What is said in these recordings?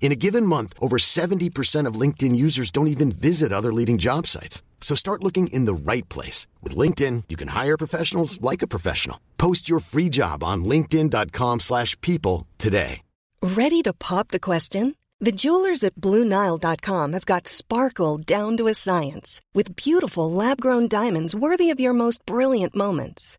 In a given month, over 70% of LinkedIn users don't even visit other leading job sites. So start looking in the right place. With LinkedIn, you can hire professionals like a professional. Post your free job on linkedin.com slash people today. Ready to pop the question? The jewelers at BlueNile.com have got sparkle down to a science with beautiful lab-grown diamonds worthy of your most brilliant moments.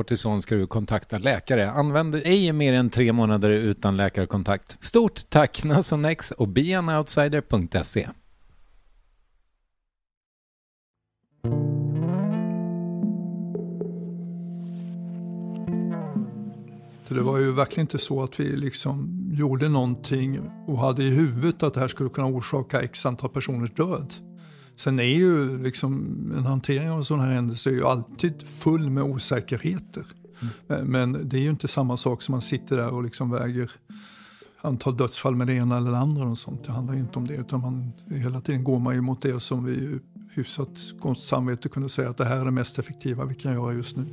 kortison ska du kontakta läkare. Använd ej mer än tre månader utan läkarkontakt. Stort tack Nasonex och beanoutsider.se. Det var ju verkligen inte så att vi liksom gjorde någonting och hade i huvudet att det här skulle kunna orsaka x antal personers död. Sen är ju liksom en hantering av sån här händelse är ju alltid full med osäkerheter. Mm. Men det är ju inte samma sak som man sitter där och liksom väger antal dödsfall med det ena eller det andra. Och sånt. Det handlar ju inte om det. Utan man, hela tiden går man ju mot det som vi hyfsat gott samvete kunde säga att det här är det mest effektiva vi kan göra just nu.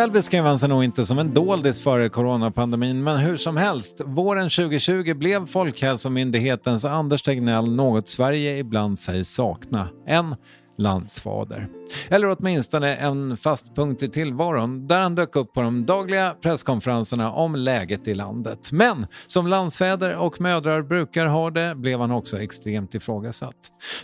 Själv beskrev han sig nog inte som en doldis före coronapandemin, men hur som helst, våren 2020 blev Folkhälsomyndighetens Anders Tegnell något Sverige ibland sägs sakna. En landsfader. Eller åtminstone en fast punkt i tillvaron där han dök upp på de dagliga presskonferenserna om läget i landet. Men som landsfäder och mödrar brukar ha det blev han också extremt ifrågasatt.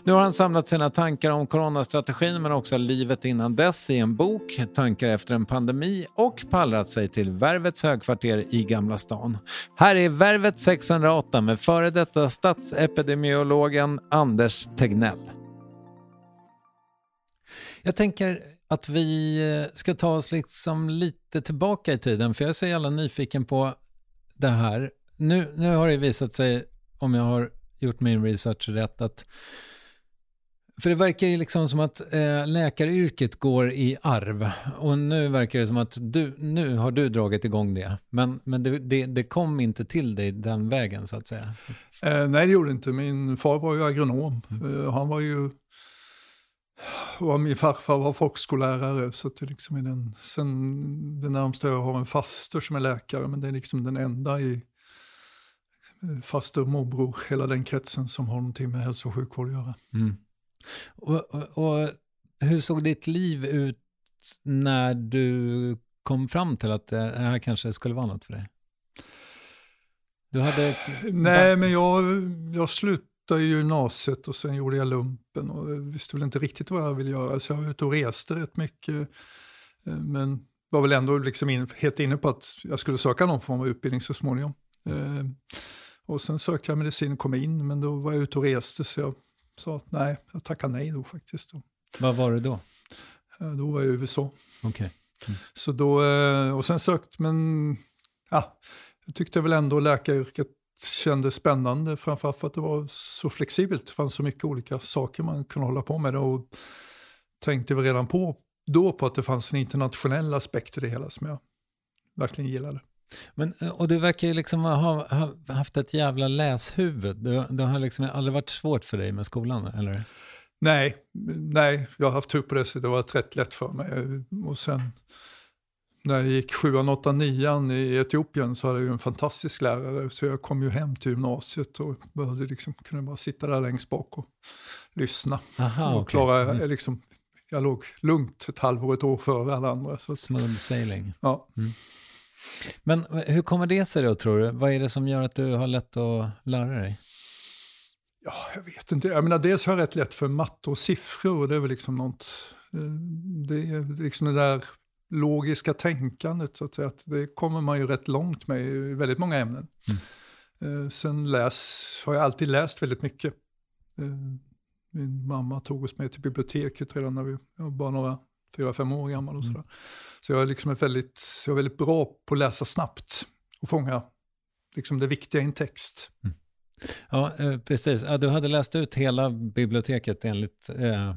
Nu har han samlat sina tankar om coronastrategin men också livet innan dess i en bok, Tankar efter en pandemi och pallrat sig till Värvets högkvarter i Gamla stan. Här är Värvet 608 med före detta statsepidemiologen Anders Tegnell. Jag tänker att vi eh, ska ta oss liksom lite tillbaka i tiden, för jag är så jävla nyfiken på det här. Nu, nu har det visat sig, om jag har gjort min research rätt, att för det verkar ju liksom som att eh, läkaryrket går i arv. Och nu verkar det som att du, nu har du dragit igång det. Men, men det, det, det kom inte till dig den vägen så att säga. Eh, nej, det gjorde inte. Min far var ju agronom. Mm. Eh, han var ju och min farfar var folkskollärare, så det liksom är den, sen det närmsta jag har en faster som är läkare, men det är liksom den enda i, faster, morbror, hela den kretsen som har någonting med hälso och sjukvård att göra. Mm. Och, och, och hur såg ditt liv ut när du kom fram till att det här kanske skulle vara något för dig? Du hade... Nej, men jag, jag slutade i gymnasiet och sen gjorde jag lumpen och visste väl inte riktigt vad jag ville göra. Så jag var ute och reste rätt mycket. Eh, men var väl ändå liksom in, helt inne på att jag skulle söka någon form av utbildning så småningom. Eh, och sen sökte jag medicin och kom in, men då var jag ute och reste så jag sa att nej, jag tackade nej då faktiskt. Vad var det då? Eh, då var jag i USA. Okay. Mm. Så då, och sen sökt, men ja, jag tyckte väl ändå läkaryrket kändes spännande, framförallt för att det var så flexibelt. Det fanns så mycket olika saker man kunde hålla på med. Och tänkte väl redan på då på att det fanns en internationell aspekt i det hela som jag verkligen gillade. Men, och du verkar ju liksom ha, ha haft ett jävla läshuvud. Det, det har liksom aldrig varit svårt för dig med skolan, eller? Nej, nej, jag har haft tur på det sättet. Det var rätt lätt för mig. Och sen när jag gick 7 8 9 i Etiopien så hade jag en fantastisk lärare. Så jag kom ju hem till gymnasiet och behövde liksom, kunde bara sitta där längst bak och lyssna. Aha, och klara, mm. liksom, jag låg lugnt ett halvår, ett år före alla andra. Så Smooth sailing. Ja. Mm. Men hur kommer det sig då tror du? Vad är det som gör att du har lätt att lära dig? Ja, jag vet inte. Jag menar, dels har jag rätt lätt för matte och siffror och det är väl liksom något, eh, det är liksom det där logiska tänkandet så att säga. Att det kommer man ju rätt långt med i väldigt många ämnen. Mm. Eh, sen läs, har jag alltid läst väldigt mycket. Eh, min mamma tog oss med till biblioteket redan när vi var bara några, fyra, fem år gammal och mm. sådär. Så jag är, liksom väldigt, jag är väldigt bra på att läsa snabbt och fånga liksom det viktiga i en text. Mm. Ja, eh, precis. Ja, du hade läst ut hela biblioteket enligt eh,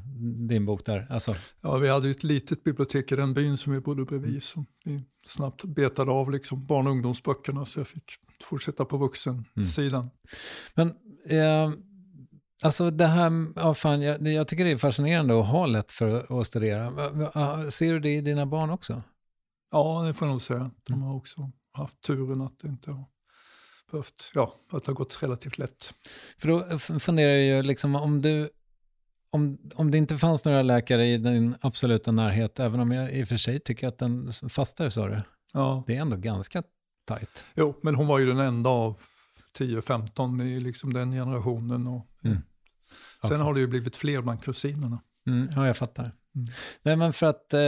din bok där. Alltså. Ja, vi hade ett litet bibliotek i den byn som vi bodde bredvid som vi snabbt betade av liksom barn och ungdomsböckerna så jag fick fortsätta på vuxensidan. Mm. Men eh, Alltså det här, ja fan, jag, jag, tycker det är fascinerande att ha lätt för att studera. Ser du det i dina barn också? Ja, det får jag nog säga. De har också haft turen att det inte har behövt, ja, att det har gått relativt lätt. För då funderar jag ju liksom om du, om, om det inte fanns några läkare i din absoluta närhet, även om jag i och för sig tycker att den fastar, sa du, ja. det är ändå ganska tajt. Jo, men hon var ju den enda av 10-15 i liksom den generationen. Och, mm. Sen okay. har det ju blivit fler bland kusinerna. Mm, ja, jag fattar. Mm. Nej, men för att eh,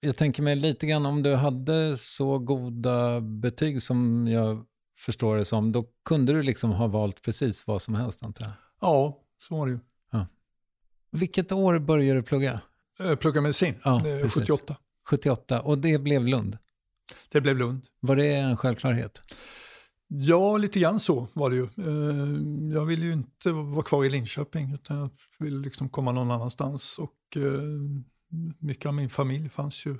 jag tänker mig lite grann om du hade så goda betyg som jag förstår det som, då kunde du liksom ha valt precis vad som helst antar jag? Ja, så var det ju. Ja. Vilket år började du plugga? Jag plugga medicin, ja, 78. 78, och det blev Lund? Det blev Lund. Var det en självklarhet? Ja, lite grann så var det ju. Eh, jag ville ju inte vara kvar i Linköping utan jag ville liksom komma någon annanstans. Och eh, mycket av min familj fanns ju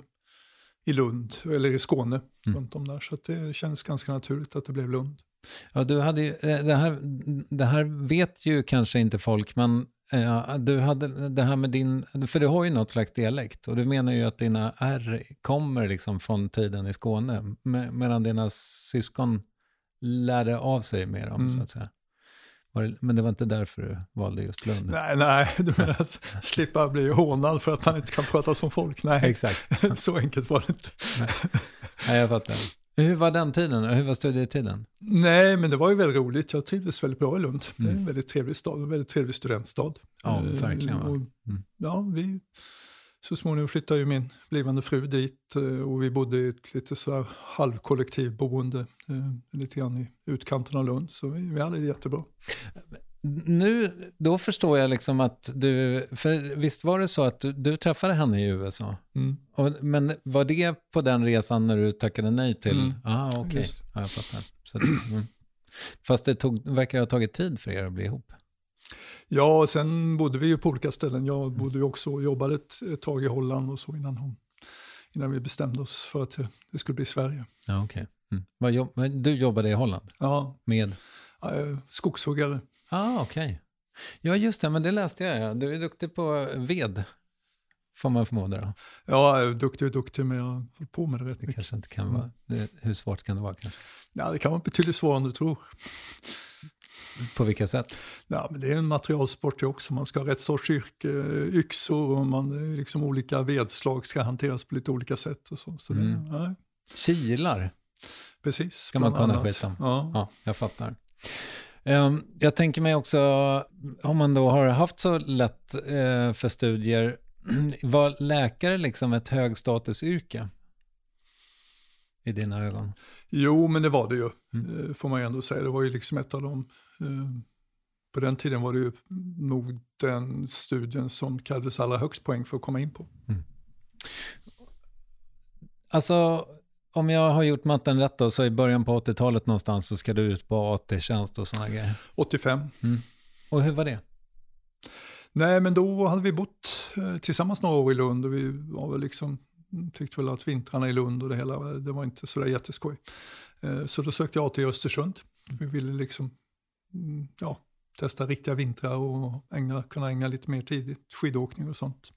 i Lund, eller i Skåne, mm. runt om där. Så det känns ganska naturligt att det blev Lund. Ja, du hade ju, eh, det, här, det här vet ju kanske inte folk, men eh, du hade det här med din, för du har ju något slags dialekt och du menar ju att dina R kommer liksom från tiden i Skåne, med, medan dina syskon lärde av sig mer om, mm. så att säga. Men det var inte därför du valde just Lund? Nej, nej, du menar att slippa bli hånad för att man inte kan prata som folk? Nej, Exakt. så enkelt var det inte. Nej, nej jag fattar. Hur var den tiden? Hur var studietiden? Nej, men det var ju väldigt roligt. Jag trivdes väldigt bra i Lund. Mm. Det är en väldigt trevlig stad, en väldigt trevlig studentstad. Ja, verkligen. Och, mm. Ja, vi så småningom flyttade ju min blivande fru dit eh, och vi bodde i ett lite så här halvkollektivboende eh, lite grann i utkanten av Lund. Så vi, hade det jättebra. Nu, då förstår jag liksom att du, för visst var det så att du, du träffade henne i USA? Mm. Och, men var det på den resan när du tackade nej till? Mm. Ah, okej. Okay. Ja, jag fattar. Så mm. Fast det tog, verkar ha tagit tid för er att bli ihop. Ja, sen bodde vi ju på olika ställen. Jag bodde ju också och jobbade ett, ett tag i Holland och så innan, hon, innan vi bestämde oss för att det skulle bli Sverige. Ja, okay. Mm. Jobb, du jobbade i Holland? Ja. Med? Uh, skogshuggare. Ah, okej. Okay. Ja, just det, men det läste jag. Ja. Du är duktig på ved, får man förmoda. Då. Ja, duktig och duktig, men jag har på med det rätt det mycket. Kanske inte kan vara, det, hur svårt kan det vara? Kanske? Ja, det kan vara betydligt svårare än du tror. På vilka sätt? Ja, men det är en materialsport det också. Man ska ha rätt sorts yrke, yxor och man, liksom olika vedslag ska hanteras på lite olika sätt. Och så. Så det, Mm. ja, Kilar precis. ska man kunna skita om. Ja. Ja, jag fattar. Ehm, jag tänker mig också, om man då har haft så lätt eh, för studier, var läkare liksom ett högstatusyrke? I dina ögon? Jo, men det var det ju, Mm. får man ju ändå säga. Det var ju liksom ett av de... Eh, på den tiden var det ju nog den studien som krävdes allra högst poäng för att komma in på. Alltså, om jag har gjort matten rätt då, så i början på 80-talet någonstans så ska du ut på AT-tjänst och sådana grejer. 85. Och hur var det? Nej, men då hade vi bott eh, tillsammans några år i Lund och vi var väl liksom, tyckte väl att vintrarna i Lund och det hela, det var inte sådär jätteskoj. Eh, så då sökte jag till Östersund. Vi ville liksom, mm, ja, testa riktiga vintrar och ägna, kunna ägna lite mer tid i skidåkning och sånt.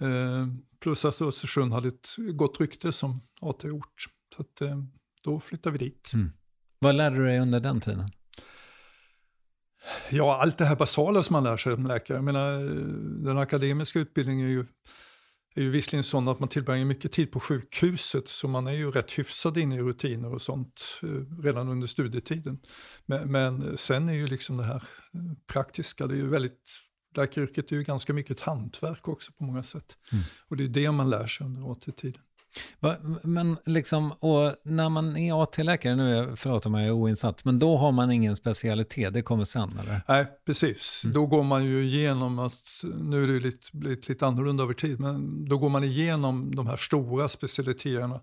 Eh, plus att Östersund hade ett gott rykte som AT-ort. Så att, eh, då flyttade vi dit. Vad lärde du dig under den tiden? Ja, allt det här basala som man lär sig som läkare. Jag menar, den akademiska utbildningen är ju, är ju visserligen sån att man tillbringar mycket tid på sjukhuset så man är ju rätt hyfsad inne i rutiner och sånt eh, redan under studietiden. Men, men sen är ju liksom det här eh, praktiska, det är ju väldigt, läkaryrket är ju ganska mycket ett hantverk också på många sätt. Och det är det man lär sig under AT-tiden. Va, men liksom, och när man är AT-läkare, nu är, förlåt om jag är oinsatt, men då har man ingen specialitet, det kommer sen eller? Nej, precis. Då går man ju igenom, att, nu är det lite, blivit lite annorlunda över tid, men då går man igenom de här stora specialiteterna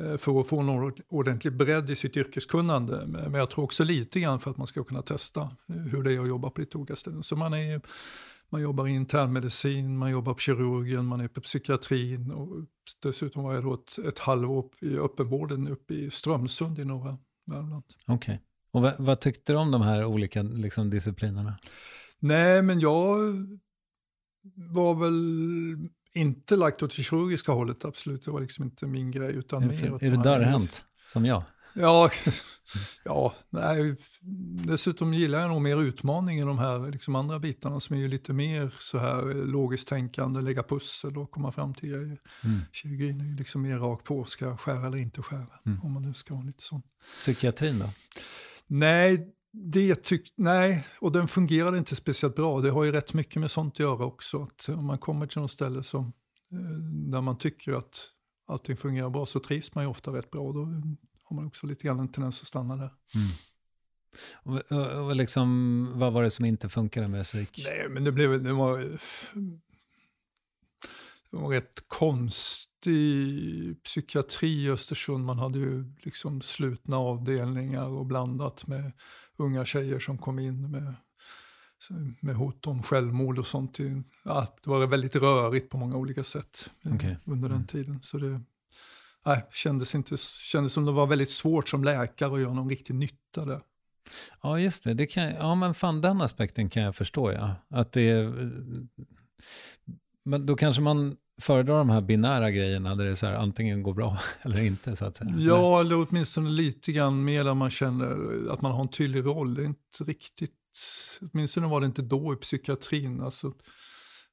eh, för att få en ordentlig bredd i sitt yrkeskunnande. Men jag tror också lite grann för att man ska kunna testa hur det är att jobba på lite olika ställen. Så man, är, man jobbar i internmedicin, man jobbar på kirurgen, man är på psykiatrin och dessutom var jag då ett, ett halvår i öppenvården uppe i Strömsund i norra Värmland. Okej. Och vad, vad tyckte du om de här olika liksom, disciplinerna? Nej, men jag var väl inte lagt åt det kirurgiska hållet, absolut. Det var liksom inte min grej. Utan Är, mer är du dörrhänt, som jag? Ja, ja nej, dessutom gillar jag nog mer utmaning i de här liksom andra bitarna som är ju lite mer så här logiskt tänkande, lägga pussel och komma fram till grejer. Mm. Kirurgin är ju liksom mer rakt på, ska jag skära eller inte skära? Mm. Om man nu ska vara lite sån. Psykiatrin då? Nej, det tyck, nej, och den fungerade inte speciellt bra. Det har ju rätt mycket med sånt att göra också. Att om man kommer till något ställe som, eh, där man tycker att allting fungerar bra så trivs man ju ofta rätt bra. Då har man också lite grann en tendens att stanna där. Och, och, och liksom, vad var det som inte funkade med psyk? Nej, men det blev det var, det var rätt konstig psykiatri i Östersund. Man hade ju liksom slutna avdelningar och blandat med unga tjejer som kom in med, med hot om självmord och sånt. Ja, det var väldigt rörigt på många olika sätt Okej. under den tiden. Så det nej, kändes, inte, kändes som det var väldigt svårt som läkare att göra någon riktig nytta där. Ja, just det. det kan, ja, men fan den aspekten kan jag förstå, ja. Att det är, men då kanske man föredrar de här binära grejerna där det är så här, antingen går bra eller inte, så att säga. Ja, eller åtminstone lite grann mer där man känner att man har en tydlig roll. Det är inte riktigt, åtminstone var det inte då i psykiatrin. Alltså,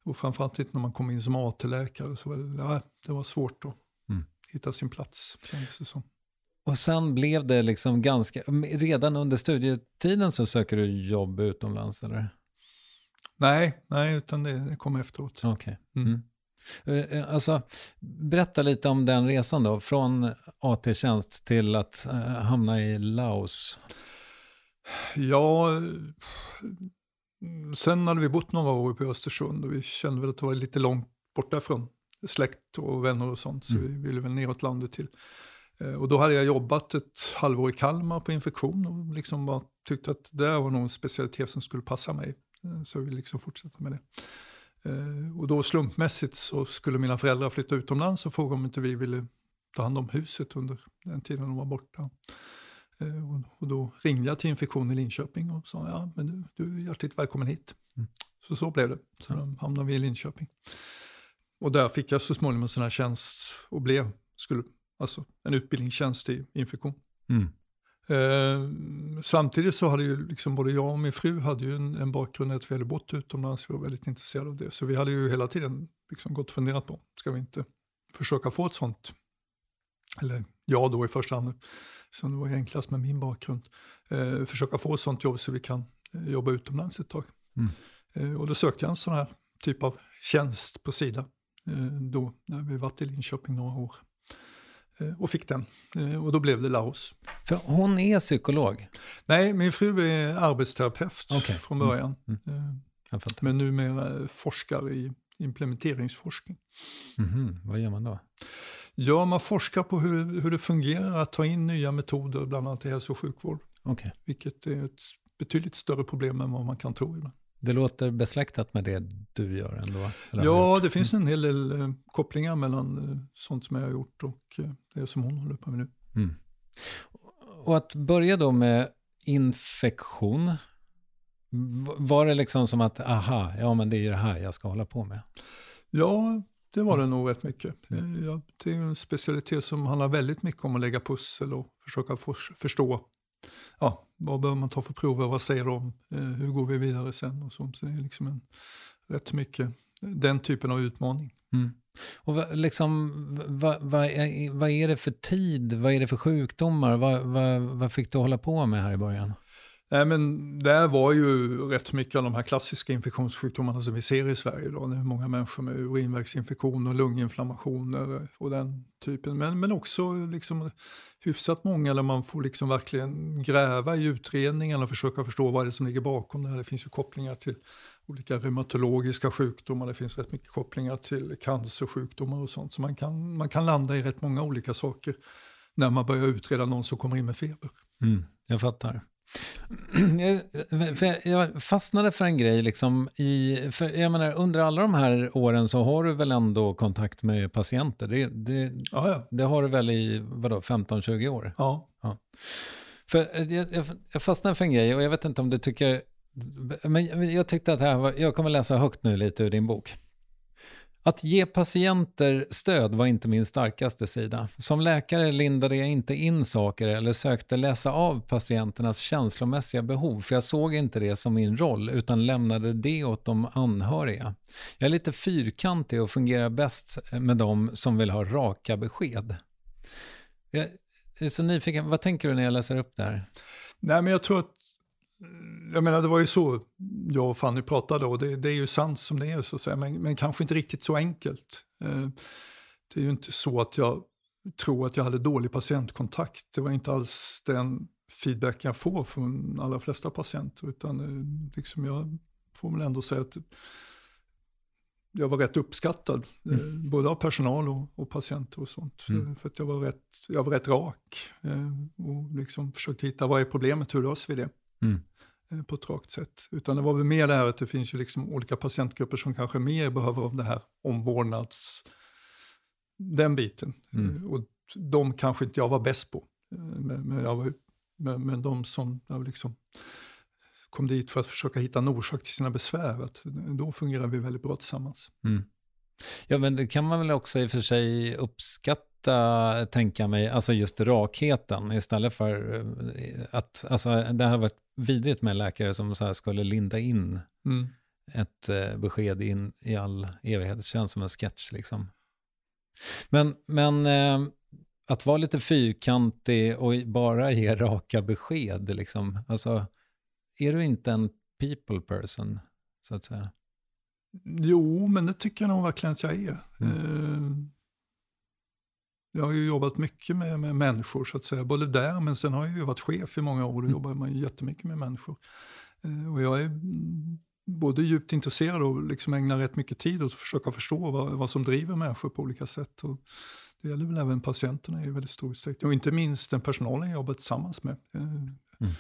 och framförallt inte när man kom in som AT-läkare. Så var det, det var svårt Mm. Hitta sin plats, kändes det som. Och sen blev det liksom ganska, redan under studietiden så söker du jobb utomlands, eller? Nej, nej utan det, kom efteråt. Okej. Mm. Mm. Eh, eh, Alltså, berätta lite om den resan då, från AT-tjänst till att eh, hamna i Laos. Ja, mm, sen hade vi bott några år i Östersund och vi kände väl att det var lite långt borta från släkt och vänner och sånt. Så vi ville väl neråt landet till. Eh, Och då hade jag jobbat ett halvår i Kalmar på infektion och liksom bara tyckte att det var nog en specialitet som skulle passa mig. Eh, Så ville liksom fortsätta med det. Eh, Och då slumpmässigt så skulle mina föräldrar flytta utomlands och fråga om inte vi ville ta hand om huset under den tiden de var borta. Och, då ringde jag till infektion i Linköping och sa ja, men du, du är hjärtligt välkommen hit. Så så blev det. Så hamnade vi i Linköping. Och där fick jag så småningom en sån här tjänst och blev, skulle, alltså en utbildningstjänst i infektion. Mm. Eh, samtidigt så hade ju liksom både jag och min fru hade ju en, en bakgrund att vi hade bott utomlands. Vi var väldigt intresserade av det. Så vi hade ju hela tiden liksom gått och funderat på, ska vi inte försöka få ett sånt, eller jag då i första hand, som det var enklast med min bakgrund, eh, försöka få ett sånt jobb så vi kan eh, jobba utomlands ett tag. Mm. Eh, och då sökte jag en sån här typ av tjänst på Sida, då när vi varit i Linköping några år. Eh, och fick den. Eh, och då blev det Laos. För hon är psykolog? Nej, min fru är arbetsterapeut okay. från början. Mm. Mm. Men numera forskar i implementeringsforskning. Mm. Vad gör man då? Ja, man forskar på hur, hur det fungerar att ta in nya metoder, bland annat i hälso och sjukvård. Okay. Vilket är ett betydligt större problem än vad man kan tro ibland. Det låter besläktat med det du gör ändå? ja, det finns en hel del eh, kopplingar mellan eh, sånt som jag har gjort och eh, det som hon håller på med nu. Mm. Och att börja då med infektion, var det liksom som att, aha, ja men det är ju det här jag ska hålla på med? Ja, det var det nog rätt mycket. Det är en specialitet som handlar väldigt mycket om att lägga pussel och försöka förstå ja, vad behöver man ta för prover, vad säger de, eh, hur går vi vidare sen och sånt. Så det är liksom en, rätt mycket den typen av utmaning. Mm. Och vad, liksom, vad, vad, är, vad är det för tid, vad är det för sjukdomar, vad, vad, vad fick du hålla på med här i början? Nej, men det var ju rätt mycket av de här klassiska infektionssjukdomarna som vi ser i Sverige. Då. Det är många människor med urinvägsinfektioner, lunginflammationer och den typen. Men, men också liksom hyfsat många där man får liksom verkligen gräva i utredningen och försöka förstå vad det är som ligger bakom det här. Det finns ju kopplingar till olika reumatologiska sjukdomar, det finns rätt mycket kopplingar till cancersjukdomar och sånt. Så man kan, man kan landa i rätt många olika saker när man börjar utreda någon som kommer in med feber. Mm, jag fattar. Jag fastnade för en grej, liksom i, för jag menar, under alla de här åren så har du väl ändå kontakt med patienter? Det, det, ja, ja. det har du väl i 15-20 år? Ja. ja. För jag, jag, fastnade för en grej och jag vet inte om du tycker, men jag tyckte att här var, jag kommer läsa högt nu lite ur din bok. Att ge patienter stöd var inte min starkaste sida. Som läkare lindade jag inte in saker eller sökte läsa av patienternas känslomässiga behov, för jag såg inte det som min roll, utan lämnade det åt de anhöriga. Jag är lite fyrkantig och fungerar bäst med de som vill ha raka besked. Jag är så nyfiken, vad tänker du när jag läser upp det här? Nej, men jag tror att jag menar det var ju så jag och Fanny pratade och det, det är ju sant som det är så att säga, men, men kanske inte riktigt så enkelt. Eh, det är ju inte så att jag tror att jag hade dålig patientkontakt. Det var inte alls den feedback jag får från allra flesta patienter utan eh, liksom jag får väl ändå säga att jag var rätt uppskattad, eh, mm. både av personal och, och patienter och sånt. Mm. För att jag var rätt, jag var rätt rak och liksom försökte hitta vad är problemet, hur löser vi det? Mm. Eh, på ett rakt sätt. Utan det var väl mer det här att det finns ju liksom olika patientgrupper som kanske mer behöver av det här omvårdnads... Den biten. Mm. Eh, och de kanske inte jag var bäst på. Eh, men, men, jag var, men, men de som liksom kom dit för att försöka hitta en orsak till sina besvär, att då fungerar vi väldigt bra tillsammans. Mm. Ja, men det kan man väl också i och för sig uppskatta ofta tänka mig, alltså just rakheten istället för eh, att, alltså det har varit vidrigt med läkare som så skulle linda in mm. ett eh, besked in i all evighet. Det känns som en sketch liksom. Men, men eh, att vara lite fyrkantig och bara ge raka besked, liksom. Alltså, är du inte en people person, så att säga? Jo, men det tycker jag nog verkligen att jag är. Mm. Jag har ju jobbat mycket med, med människor så att säga, både där men sen har jag ju varit chef i många år och mm. jobbar man ju jättemycket med människor. Eh, och jag är både djupt intresserad och liksom ägnar rätt mycket tid åt att försöka förstå vad, vad som driver människor på olika sätt. Och det gäller väl även patienterna i väldigt stor utsträckning och inte minst den personalen jag jobbar tillsammans med. Eh, mm.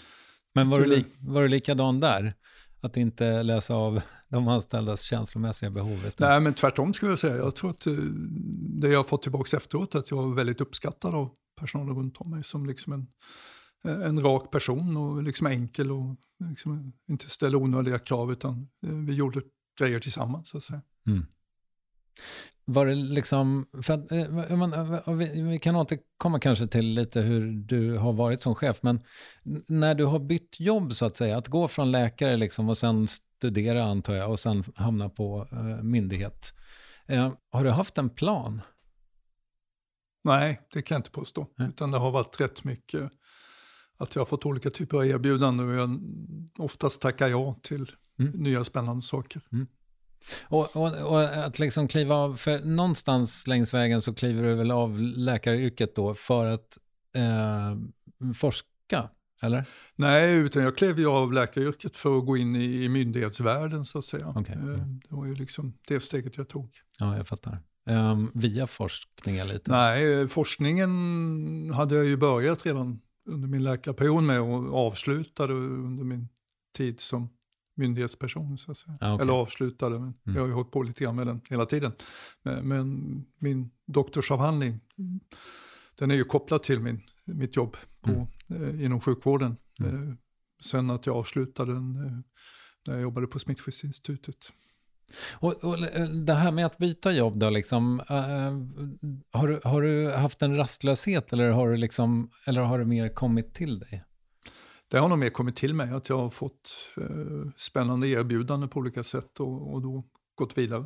Men var du, li var du likadan där? Att inte läsa av de anställdas känslomässiga behov? Nej, men tvärtom skulle jag säga. Jag tror att eh, det jag har fått tillbaka efteråt, att jag är väldigt uppskattad av personalen runt om mig som liksom en, eh, en rak person och liksom enkel och liksom inte ställer onödiga krav utan eh, vi gjorde grejer tillsammans så att säga. Mm. Var det liksom, för att, eh, man, vi, vi kan återkomma kanske till lite hur du har varit som chef, men när du har bytt jobb så att säga, att gå från läkare liksom och sen studera antar jag och sen hamna på eh, myndighet. Eh, har du haft en plan? Nej, det kan jag inte påstå. Mm. Utan det har varit rätt mycket att jag har fått olika typer av erbjudanden och jag oftast tackar ja till mm. nya spännande saker. Mm. Och, och, och, att liksom kliva av, för någonstans längs vägen så kliver du väl av läkaryrket då för att eh, forska, eller? Nej, utan jag klev ju av läkaryrket för att gå in i, i myndighetsvärlden så att säga. Okay. Eh, det var ju liksom det steget jag tog. Ja, jag fattar. Um, via forskningen lite? Nej, forskningen hade jag ju börjat redan under min läkarperiod med och avslutade under min tid som myndighetsperson. Så att säga. Ah, okay. Eller avslutade, men mm. jag har ju hållit på lite grann med den hela tiden. Men, men min doktorsavhandling, den är ju kopplad till min, mitt jobb på, mm. eh, inom sjukvården. Mm. Eh, sen att jag avslutade den eh, när jag jobbade på Smittskyddsinstitutet. Och, och, eh, det här med att byta jobb då, liksom, uh, har, du, har du haft en rastlöshet eller har, du liksom, eller har det mer kommit till dig? Det har nog mer kommit till mig, att jag har fått eh, spännande erbjudanden på olika sätt och, och då gått vidare.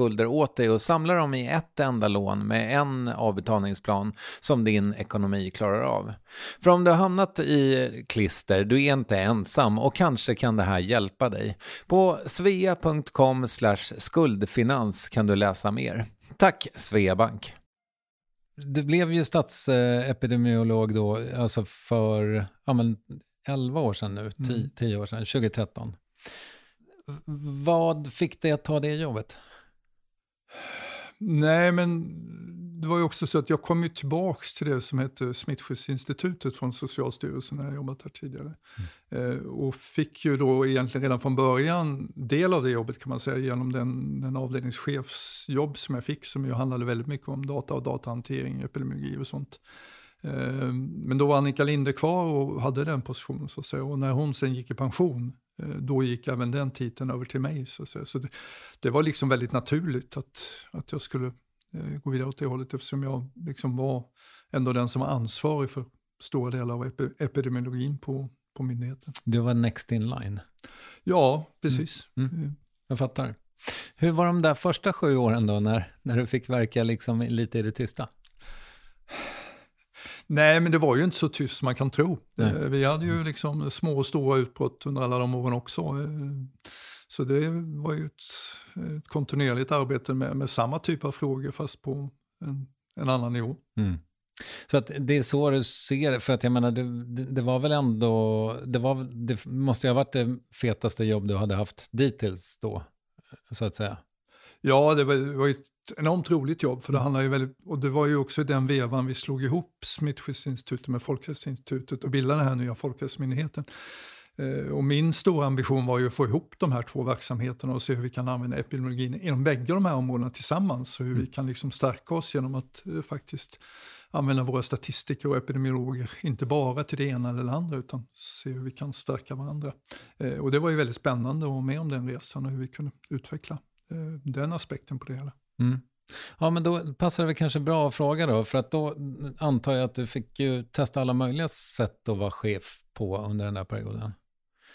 skulder åt dig och samla dem i ett enda lån med en avbetalningsplan som din ekonomi klarar av. För om du har hamnat i klister, du är inte ensam och kanske kan det här hjälpa dig. På svea.com skuldfinans kan du läsa mer. Tack Sveabank! Du blev ju statsepidemiolog då, alltså för ja, men 11 år sedan nu, 10 mm. år sedan, 2013. Vad fick dig att ta det jobbet? Nej, men det var ju också så att jag kom ju tillbaks till det som hette Smittskyddsinstitutet från Socialstyrelsen när jag jobbat där tidigare. Mm. Eh, och fick ju då egentligen redan från början del av det jobbet kan man säga genom den, den avdelningschefsjobb som jag fick som ju handlade väldigt mycket om data och datahantering, epidemiologi och sånt. Eh, men då var Annika Linde kvar och hade den positionen så att säga. Och när hon sen gick i pension, då gick även den titeln över till mig. Så, så det, det, var liksom väldigt naturligt att, att jag skulle eh, gå vidare åt det hållet eftersom jag liksom var ändå den som var ansvarig för stora delar av epidemiologin på, på myndigheten. Du var next in line? Ja, precis. Mm. Mm. Jag fattar. Hur var de där första sju åren då, när, när du fick verka liksom lite i det tysta? Nej, men det var ju inte så tyst som man kan tro. Nej. Eh, vi hade ju liksom små och stora utbrott under alla de åren också. Eh, så det var ju ett, ett kontinuerligt arbete med, med, samma typ av frågor fast på en, en annan nivå. Mm. Så att det är så du ser för att jag menar, det, det, det, var väl ändå, det, var, det måste ju ha varit det fetaste jobb du hade haft dittills då, så att säga. Ja, det var, det var ett enormt roligt jobb, för det handlar ju väldigt, och det var ju också i den vevan vi slog ihop Smittskyddsinstitutet med Folkhälsoinstitutet och bildade den här nya Folkhälsomyndigheten. Eh, och min stora ambition var ju att få ihop de här två verksamheterna och se hur vi kan använda epidemiologin inom bägge de här områdena tillsammans. Och hur vi mm. kan liksom stärka oss genom att eh, faktiskt använda våra statistiker och epidemiologer, inte bara till det ena eller det andra, utan se hur vi kan stärka varandra. Eh, och det var ju väldigt spännande att vara med om den resan och hur vi kunde utveckla den aspekten på det hela. Mm. Ja, men då passar det kanske bra att fråga då, för att då antar jag att du fick ju testa alla möjliga sätt att vara chef på under den där perioden.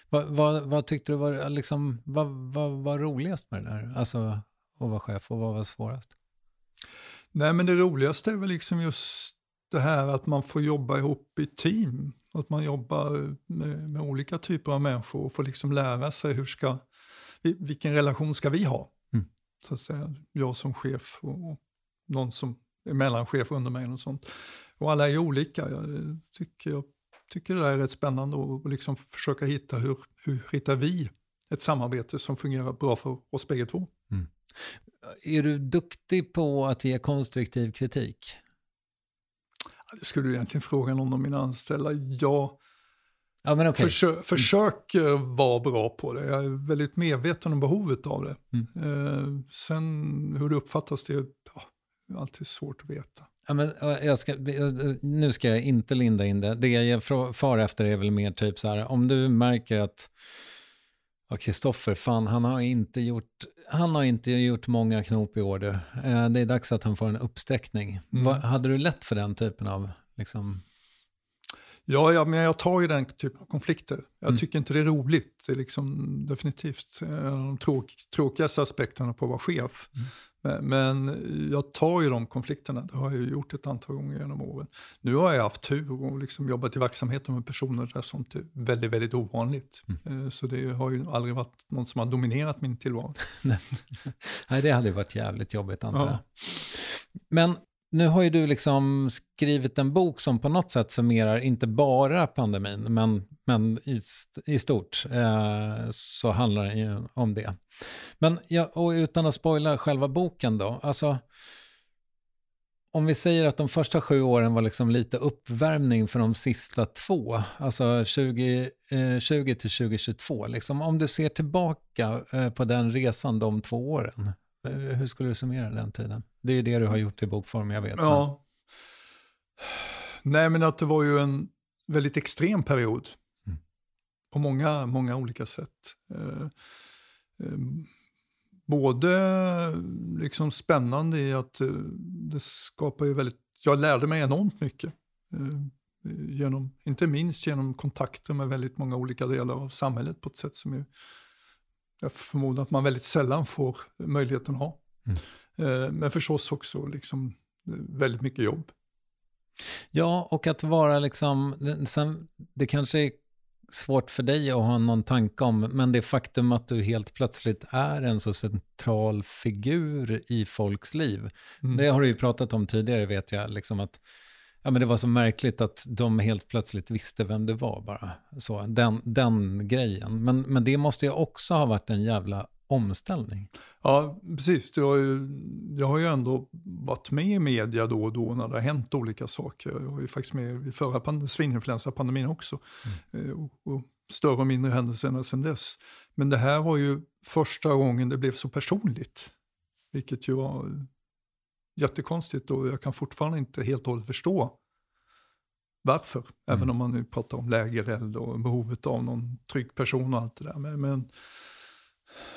Vad, vad, vad tyckte du var, liksom, vad, vad var roligast med det där? Alltså att vara chef och vad var svårast? Nej, men det roligaste är väl liksom just det här att man får jobba ihop i team. Att man jobbar med, med olika typer av människor och får liksom lära sig hur ska, vilken relation ska vi ha? Så att säga, jag som chef och, och någon som är mellanchef under mig och sånt. Och alla är olika. Jag tycker, jag tycker det är rätt spännande att liksom försöka hitta hur, hur hittar vi ett samarbete som fungerar bra för oss bägge två. Mm. Är du duktig på att ge konstruktiv kritik? Det skulle du egentligen fråga någon av mina anställda. Jag ja, men okay. försö mm. försöker vara bra på det. Jag är väldigt medveten om behovet av det. Mm. Eh, sen hur det uppfattas, det är ja, alltid svårt att veta. Ja, men, jag ska, nu ska jag inte linda in det. Det jag far efter är väl mer typ så här, om du märker att Ja, Kristoffer, fan, han har, inte gjort, han har inte gjort många knop i år. Du. Eh, det är dags att han får en uppsträckning. Mm. Vad, hade du lätt för den typen av... Liksom... Ja, ja, men jag tar ju den typen av konflikter. Jag mm. tycker inte det är roligt. Det är liksom definitivt en av de tråk, tråkigaste aspekterna på att vara chef. Mm. Men, jag tar ju de konflikterna, det har jag gjort ett antal gånger genom åren. Nu har jag haft tur och liksom jobbat i verksamheter med personer där sånt är väldigt, väldigt ovanligt. Mm. Eh, så det har ju aldrig varit någon som har dominerat min tillvaro. Nej, det hade varit jävligt jobbigt antar jag. Ja. Men nu har ju du liksom skrivit en bok som på något sätt summerar inte bara pandemin, men, men i, i stort eh, så handlar det ju om det. Men ja, och utan att spoila själva boken då, alltså om vi säger att de första sju åren var liksom lite uppvärmning för de sista två, alltså 2020 eh, till 2022, liksom, om du ser tillbaka eh, på den resan de två åren, eh, hur skulle du summera den tiden? Det är ju det du har gjort i bokform, jag vet. Ja. Men... Nej, men att det var ju en väldigt extrem period. Mm. På många, många olika sätt. Eh, eh, både liksom spännande i att eh, det skapar ju väldigt... Jag lärde mig enormt mycket. Eh, genom, inte minst genom kontakter med väldigt många olika delar av samhället på ett sätt som är jag förmodar att man väldigt sällan får möjligheten att ha. Mm. Eh, men förstås också liksom väldigt mycket jobb. Ja, och att vara liksom, sen, det kanske är svårt för dig att ha någon tanke om, men det faktum att du helt plötsligt är en så central figur i folks liv. Mm. Det har du ju pratat om tidigare, vet jag, liksom att Ja, men det var så märkligt att de helt plötsligt visste vem det var bara. Så, den, den grejen. Men, men det måste ju också ha varit en jävla omställning. Ja, precis. Jag har, ju, jag har ju ändå varit med i media då och då när det har hänt olika saker. Jag var ju faktiskt med i förra svininfluensapandemin också. Mm. Eh, och, och större och mindre händelser sedan dess. Men det här var ju första gången det blev så personligt. Vilket ju var jättekonstigt och jag kan fortfarande inte helt och hållet förstå varför. Mm. Även om man nu pratar om lägereld och behovet av någon trygg person och allt det där. Men, men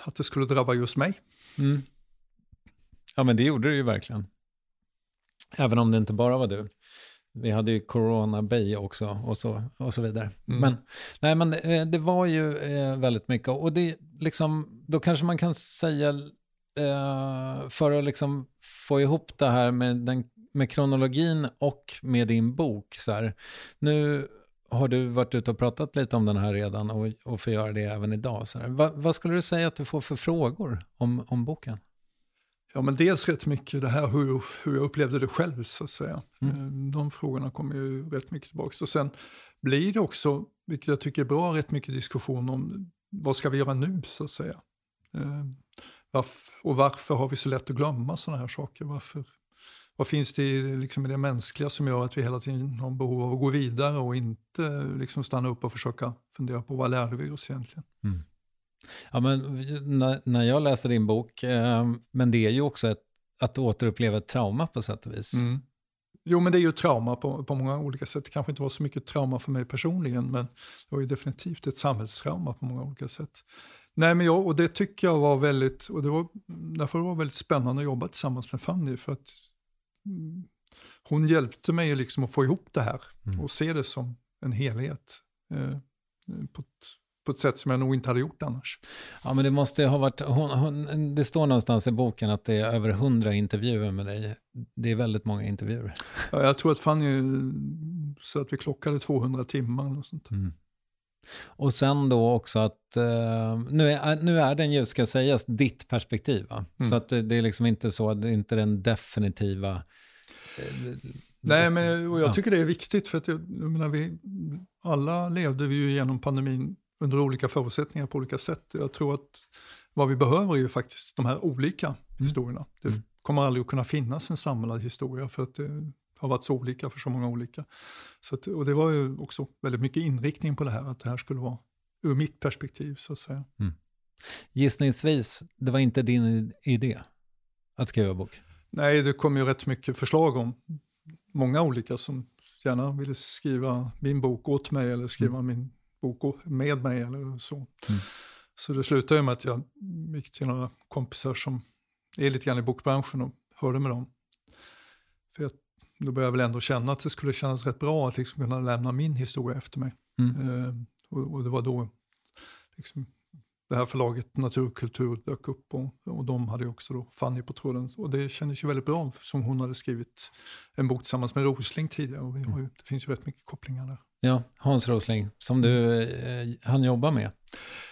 att det skulle drabba just mig. Mm. Ja men det gjorde det ju verkligen. Även om det inte bara var du. Vi hade ju Corona Bay också och så, och så vidare. Mm. Men, nej, men eh, det var ju eh, väldigt mycket. Och det, liksom, då kanske man kan säga, eh, för att liksom få ihop det här med, den, med kronologin och med din bok. Så här. Nu har du varit ute och pratat lite om den här redan och, och får göra det även idag. Så Va, vad skulle du säga att du får för frågor om, om boken? Ja, men dels rätt mycket det här hur, hur jag upplevde det själv, så att säga. Mm. Eh, de frågorna kommer ju rätt mycket tillbaka. Och sen blir det också, vilket jag tycker är bra, rätt mycket diskussion om vad ska vi göra nu, så att säga. Eh, varför, och varför har vi så lätt att glömma sådana här saker? Varför, vad finns det liksom i det mänskliga som gör att vi hela tiden har behov av att gå vidare och inte liksom stanna upp och försöka fundera på vad lärde vi oss egentligen? Mm. Ja, men när, när jag läser din bok, eh, men det är ju också ett, att återuppleva ett trauma på sätt och vis. Mm. Jo, men det är ju trauma på, på många olika sätt. Det kanske inte var så mycket trauma för mig personligen, men det var ju definitivt ett samhällstrauma på många olika sätt. Nej, men jag, och det tycker jag var väldigt, och det var, därför var det väldigt spännande att jobba tillsammans med Fanny, för att hon hjälpte mig liksom att få ihop det här mm. och se det som en helhet. Eh, på ett på ett sätt som jag nog inte hade gjort annars. Ja, men det måste ha varit, hon, hon, det står någonstans i boken att det är över hundra intervjuer med dig. Det är väldigt många intervjuer. Ja, jag tror att Fanny så att vi klockade 200 timmar. Och sånt. Mm. Och sen då också att, uh, nu, är, nu är den ju, ska sägas, ditt perspektiv. Mm. Så att det, det, är liksom inte så, det är inte den definitiva... Uh, Nej, men och jag tycker det är viktigt för att jag, jag menar, vi, alla levde vi ju genom pandemin under olika förutsättningar på olika sätt. Jag tror att vad vi behöver är ju faktiskt de här olika mm. historierna. Det mm. kommer aldrig att kunna finnas en samlad historia för att det har varit så olika för så många olika. Så att, och det var ju också väldigt mycket inriktning på det här, att det här skulle vara ur mitt perspektiv så att säga. Mm. Gissningsvis, det var inte din idé att skriva bok? Nej, det kom ju rätt mycket förslag om många olika som gärna ville skriva min bok åt mig eller skriva mm. min bok med mig eller så. Mm. Så det slutade med att jag gick till några kompisar som är lite grann i bokbranschen och hörde med dem. För jag, då började jag väl ändå känna att det skulle kännas rätt bra att liksom kunna lämna min historia efter mig. Mm. Eh, och, och, det var då liksom, det här förlaget Naturkultur dök upp och, och de hade också då Fanny på tråden. Och det kändes ju väldigt bra som hon hade skrivit en bok tillsammans med Rosling tidigare. Och vi har ju, det finns ju rätt mycket kopplingar där. Ja, Hans Rosling, som du eh, han jobbar med.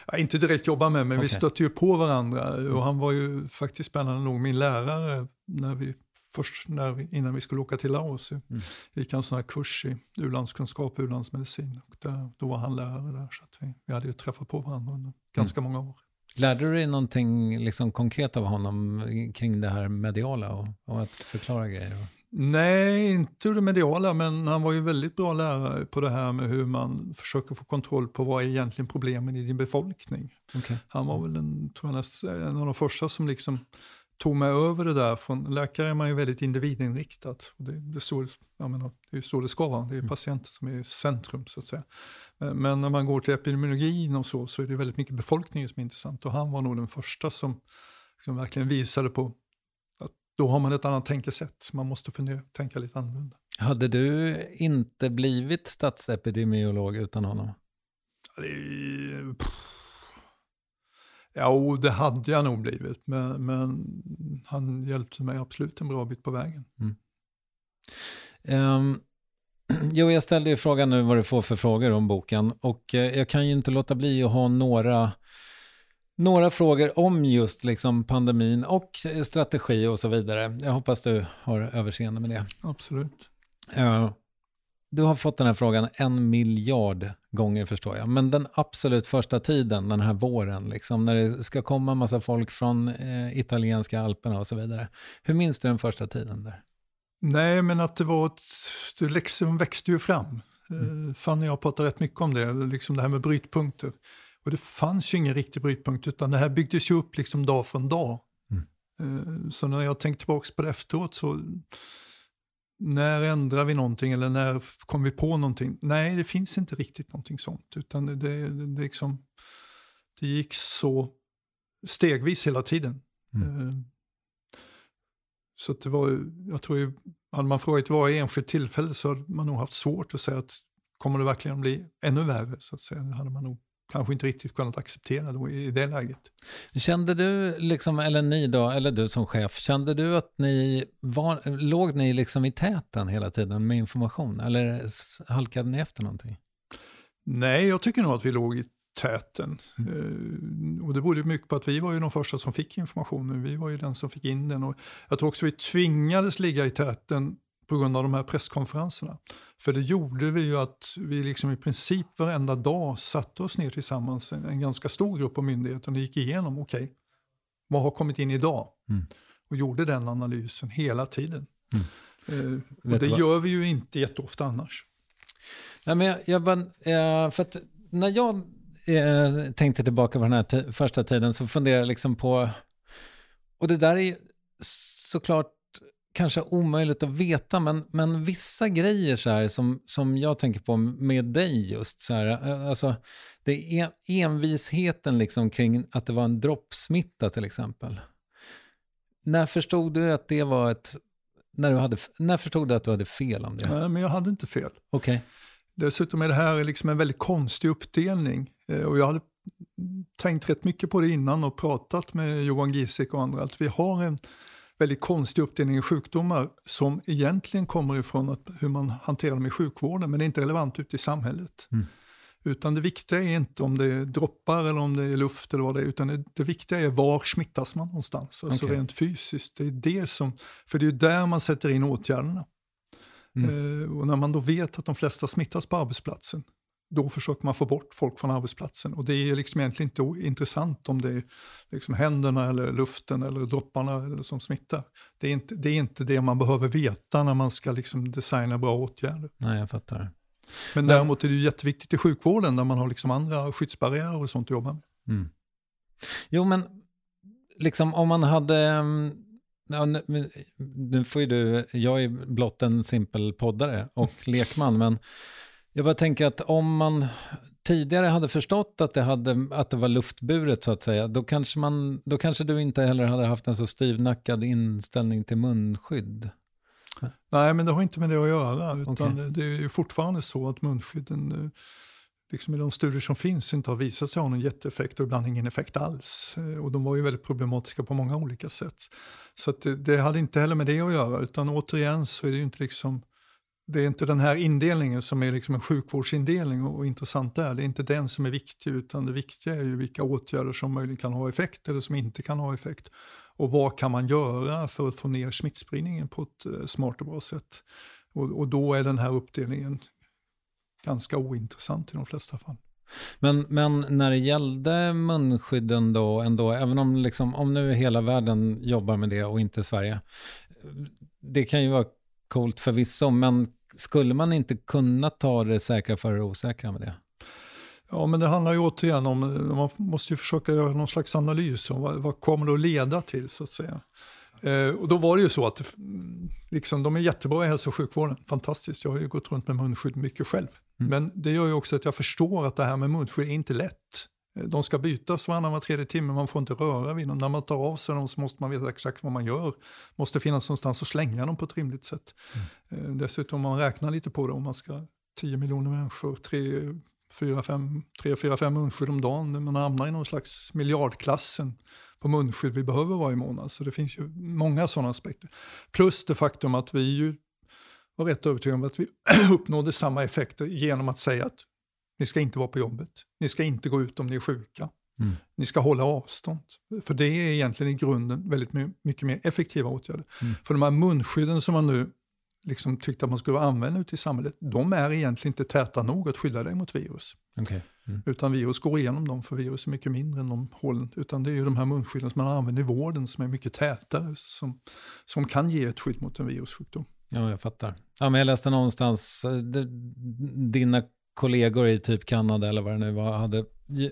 Ja, inte direkt jobba med, men okay. vi stötte ju på varandra. Och han var ju faktiskt spännande nog min lärare när vi, först när vi, innan vi skulle åka till Laos. Mm. gick en sån här kurs i u-landskunskap och u-landsmedicin. Och där, då var han lärare där, så att vi, vi hade ju träffat på varandra under ganska mm. många år. Lärde du dig någonting liksom konkret av honom kring det här mediala och, och att förklara grejer? Nej, inte det mediala, men han var ju väldigt bra lärare på det här med hur man försöker få kontroll på vad är egentligen problemen i din befolkning. Okay. Han var väl en, tror jag, en av de första som liksom tog mig över det där. Från, läkare är man ju väldigt individinriktad. Det, det, är så, jag menar, det är så det ska vara, det är mm. patienten som är i centrum så att säga. Men när man går till epidemiologin och så, så är det väldigt mycket befolkningen som är intressant. Och han var nog den första som liksom verkligen visade på då har man ett annat tänkesätt. Man måste fundera, tänka lite annorlunda. Hade du inte blivit statsepidemiolog utan honom? Det, ja, det hade jag nog blivit. Men, men, han hjälpte mig absolut en bra bit på vägen. Mm. Um, jo, jag ställde ju frågan nu vad du får för frågor om boken. Och eh, jag kan ju inte låta bli att ha några några frågor om just liksom pandemin och strategi och så vidare. Jag hoppas du har överseende med det. Absolut. Uh, du har fått den här frågan en miljard gånger förstår jag. Men den absolut första tiden, den här våren, liksom, när det ska komma en massa folk från eh, italienska alperna och så vidare. Hur minns du den första tiden där? Nej, men att det var ett, det liksom växte ju fram. Mm. Fanny och jag pratar rätt mycket om det, liksom det här med brytpunkter. Och det fanns ju ingen riktig brytpunkt utan det här byggdes ju upp liksom dag från dag. Mm. Eh, så när jag tänkte tillbaka på det efteråt så när ändrar vi någonting eller när kom vi på någonting? Nej, det finns inte riktigt någonting sånt. Utan det, det, det, liksom, det gick så stegvis hela tiden. Mm. Eh, så det var, jag tror ju, hade man frågat varje enskilt tillfälle så hade man nog haft svårt att säga att kommer det verkligen bli ännu värre? Så att säga. Det hade man nog kanske inte riktigt kunnat acceptera då i det läget. Kände du, liksom, eller ni då, eller du som chef, kände du att ni var, låg ni liksom i täten hela tiden med information? Eller halkade ni efter någonting? Nej, jag tycker nog att vi låg i täten. Mm. Uh, och det berodde mycket på att vi var ju de första som fick informationen. Vi var ju den som fick in den. Och jag tror också vi tvingades ligga i täten på grund av de här presskonferenserna. För det gjorde vi ju att vi liksom i princip varenda dag satte oss ner tillsammans, en, en ganska stor grupp av myndigheter och gick igenom, okej, okay, vad har kommit in idag? Mm. Och gjorde den analysen hela tiden. Mm. Eh, och det gör vi ju inte jätteofta annars. Nej, men jag, jag bara, eh, för att när jag eh, tänkte tillbaka på den här första tiden så funderade jag liksom på, och det där är såklart kanske omöjligt att veta, men, men vissa grejer så här som, som jag tänker på med dig just så här, eh, alltså det är envisheten liksom kring att det var en droppsmitta till exempel. När förstod du att det var ett, när, du hade, när förstod du att du hade fel om det? Nej, men jag hade inte fel. Okej. Okay. Dessutom är det här liksom en väldigt konstig uppdelning. Eh, och jag hade tänkt rätt mycket på det innan och pratat med Johan Giesek och andra. Att vi har en väldigt konstig uppdelning i sjukdomar som egentligen kommer ifrån att, hur man hanterar dem i sjukvården men det är inte relevant ute i samhället. Mm. Utan det viktiga är inte om det är droppar eller om det är luft eller vad det är, utan det, det viktiga är var smittas man någonstans, alltså okay. rent fysiskt. Det är det som, för det är där man sätter in åtgärderna. Mm. Eh, och när man då vet att de flesta smittas på arbetsplatsen, då försöker man få bort folk från arbetsplatsen. Och det är liksom egentligen inte intressant om det är liksom händerna eller luften eller dropparna eller som smittar. Det är, inte, det är inte det man behöver veta när man ska liksom designa bra åtgärder. Nej, jag fattar. Men däremot är det jätteviktigt i sjukvården där man har liksom andra skyddsbarriärer och sånt att jobba med. Mm. Jo, men liksom om man hade... Mm, ja, nu, nu får ju du, jag är blott en simpel poddare och lekman, men jag bara tänker att om man tidigare hade förstått att det, hade, att det var luftburet så att säga, då kanske, man, då kanske du inte heller hade haft en så styvnackad inställning till munskydd. Nej, men det har inte med det att göra. Utan okay. Det är ju fortfarande så att munskydden, eh, liksom i de studier som finns, inte har visat sig ha någon jätteeffekt och ibland ingen effekt alls. Eh, och de var ju väldigt problematiska på många olika sätt. Så det, det, hade inte heller med det att göra, utan återigen så är det ju inte liksom det är inte den här indelningen som är liksom en sjukvårdsindelning och, och intressant där. Det är inte den som är viktig utan det viktiga är ju vilka åtgärder som möjligen kan ha effekt eller som inte kan ha effekt. Och vad kan man göra för att få ner smittspridningen på ett eh, smart och bra sätt. Och, och då är den här uppdelningen ganska ointressant i de flesta fall. Men, men när det gällde munskydden då, ändå, även om, liksom, om nu hela världen jobbar med det och inte Sverige, det kan ju vara coolt förvisso, men skulle man inte kunna ta det säkra för det osäkra med det? Ja, men det handlar ju återigen om, man måste ju försöka göra någon slags analys om vad, vad kommer det att leda till så att säga. Eh, och då var det ju så att liksom, de är jättebra i hälso och sjukvården, fantastiskt, jag har ju gått runt med munskydd mycket själv. Mm. Men det gör ju också att jag förstår att det här med munskydd är inte lätt. De ska bytas varannan var tredje timme, man får inte röra vid dem. När man tar av sig dem så måste man veta exakt vad man gör. måste finnas någonstans att slänga dem på ett rimligt sätt. Mm. Dessutom om man räknar lite på det, om man ska 10 miljoner människor, 3, 4, 5, 3, 4, 5 munskydd om dagen, man hamnar i någon slags miljardklassen på munskydd vi behöver varje månad. Så det finns ju många sådana aspekter. Plus det faktum att vi ju var rätt övertygade om att vi uppnådde samma effekter genom att säga att ni ska inte vara på jobbet. Ni ska inte gå ut om ni är sjuka. Mm. Ni ska hålla avstånd. För det är egentligen i grunden väldigt mycket mer effektiva åtgärder. Mm. För de här munskydden som man nu liksom tyckte att man skulle använda ute i samhället, de är egentligen inte täta nog att skydda dig mot virus. Okay. Mm. Utan virus går igenom dem, för virus är mycket mindre än de hålen. Utan det är ju de här munskydden som man använder i vården som är mycket tätare, som, som kan ge ett skydd mot en virussjukdom. Ja, jag fattar. Ja, men jag läste någonstans, eh, dina kollegor i typ Kanada eller vad det nu var hade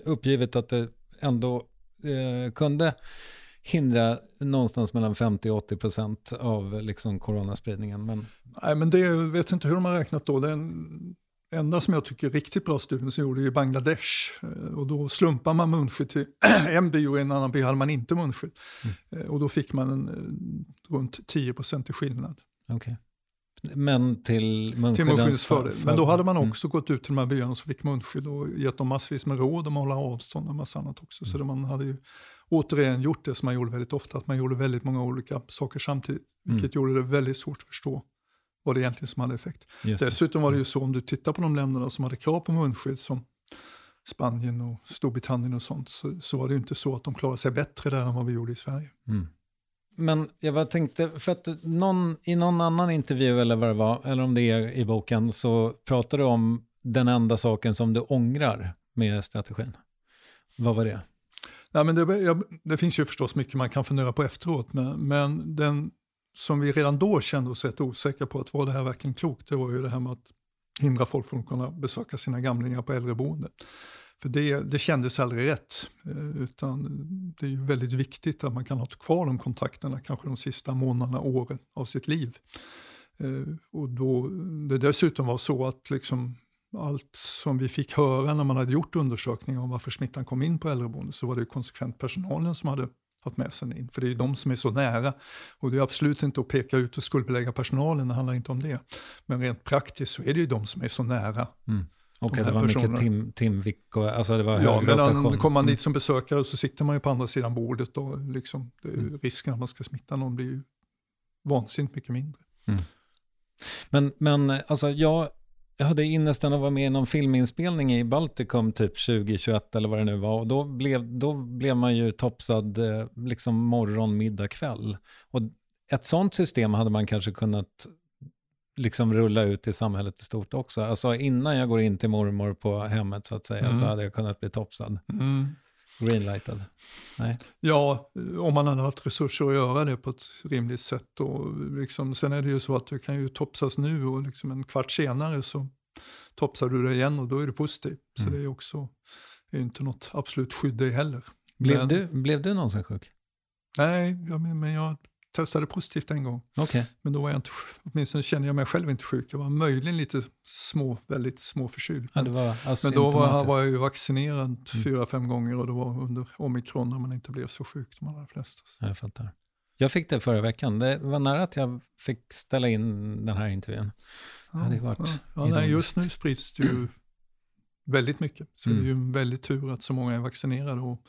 uppgivit att det ändå eh, kunde hindra någonstans mellan 50 och 80 procent av liksom coronaspridningen. Men... Nej, men det jag vet inte hur de har räknat då. Den enda som jag tycker är riktigt bra studien som gjorde i Bangladesh. Eh, och då slumpar man munskydd till en by och en annan by hade man inte munskydd. Mm. Och då fick man en, runt 10 procent i skillnad. Okay. Men till munskyddens fördel. Men då hade man mm. också mm. gått ut till de här byarna som fick munskydd och gett dem massvis med råd om att hålla avstånd och massa annat också. Mm. Så man hade ju återigen gjort det som man gjorde väldigt ofta, att man gjorde väldigt många olika saker samtidigt. Mm. Vilket gjorde det väldigt svårt att förstå vad det egentligen som hade effekt. Just Dessutom var det ju så om du tittar på de länderna som hade krav på munskydd som Spanien och Storbritannien och sånt så, så var det ju inte så att de klarade sig bättre där än vad vi gjorde i Sverige. Mm. Men jag bara tänkte, för att någon, i någon annan intervju eller vad det var, eller om det är i boken, så pratar du om den enda saken som du ångrar med strategin. Vad var det? Nej, men det, jag, det finns ju förstås mycket man kan fundera på efteråt, men, men den som vi redan då kände oss rätt osäkra på, att var det här verkligen klokt, det var ju det här med att hindra folk från att kunna besöka sina gamlingar på äldreboende. För det, det kändes aldrig rätt. Eh, utan det är ju väldigt viktigt att man kan ha kvar de kontakterna kanske de sista månaderna, åren av sitt liv. Eh, och då det dessutom var så att liksom allt som vi fick höra när man hade gjort undersökningar om varför smittan kom in på äldreboende så var det konsekvent personalen som hade haft med sig in. För det är de som är så nära. Och det är absolut inte att peka ut och skuldbelägga personalen, det handlar inte om det. Men rent praktiskt så är det ju de som är så nära. Mm. Okej, de det var personerna. mycket tim, timvick och alltså det var Ja, men kommer man dit mm. som besökare så sitter man ju på andra sidan bordet och liksom, mm. risken att man ska smitta någon blir ju vansinnigt mycket mindre. Mm. Men, men alltså jag, jag hade ynnesten att vara med i någon filminspelning i Baltikum typ 2021 eller vad det nu var. Och då blev, då blev man ju topsad eh, liksom morgon, middag, kväll. Och ett sånt system hade man kanske kunnat liksom rulla ut i samhället i stort också. Alltså innan jag går in till mormor på hemmet så att säga mm. så hade jag kunnat bli topsad. Mm. Greenlightad. Nej. Ja, om man hade haft resurser att göra det på ett rimligt sätt. Och liksom, sen är det ju så att du kan ju topsas nu och liksom en kvart senare så topsar du det igen och då är du positiv. Så mm. det är också är inte något absolut skydd det heller. Blev, men, du, blev du någonsin sjuk? Nej, ja, men, men jag testade positivt en gång. Okay. Men då var jag inte, åtminstone kände jag mig själv inte sjuk. Jag var möjligen lite små, väldigt små förkyld. Ja, men då var, var, jag ju vaccinerad mm. fyra, fem gånger och det var under omikron när man inte blev så sjuk de allra flesta. Jag fattar. Jag fick det förra veckan. Det var nära att jag fick ställa in den här intervjun. Ja, det varit ja, ja nej, just nu sprids det ju väldigt mycket. Så mm. det är ju en väldigt tur att så många är vaccinerade. Och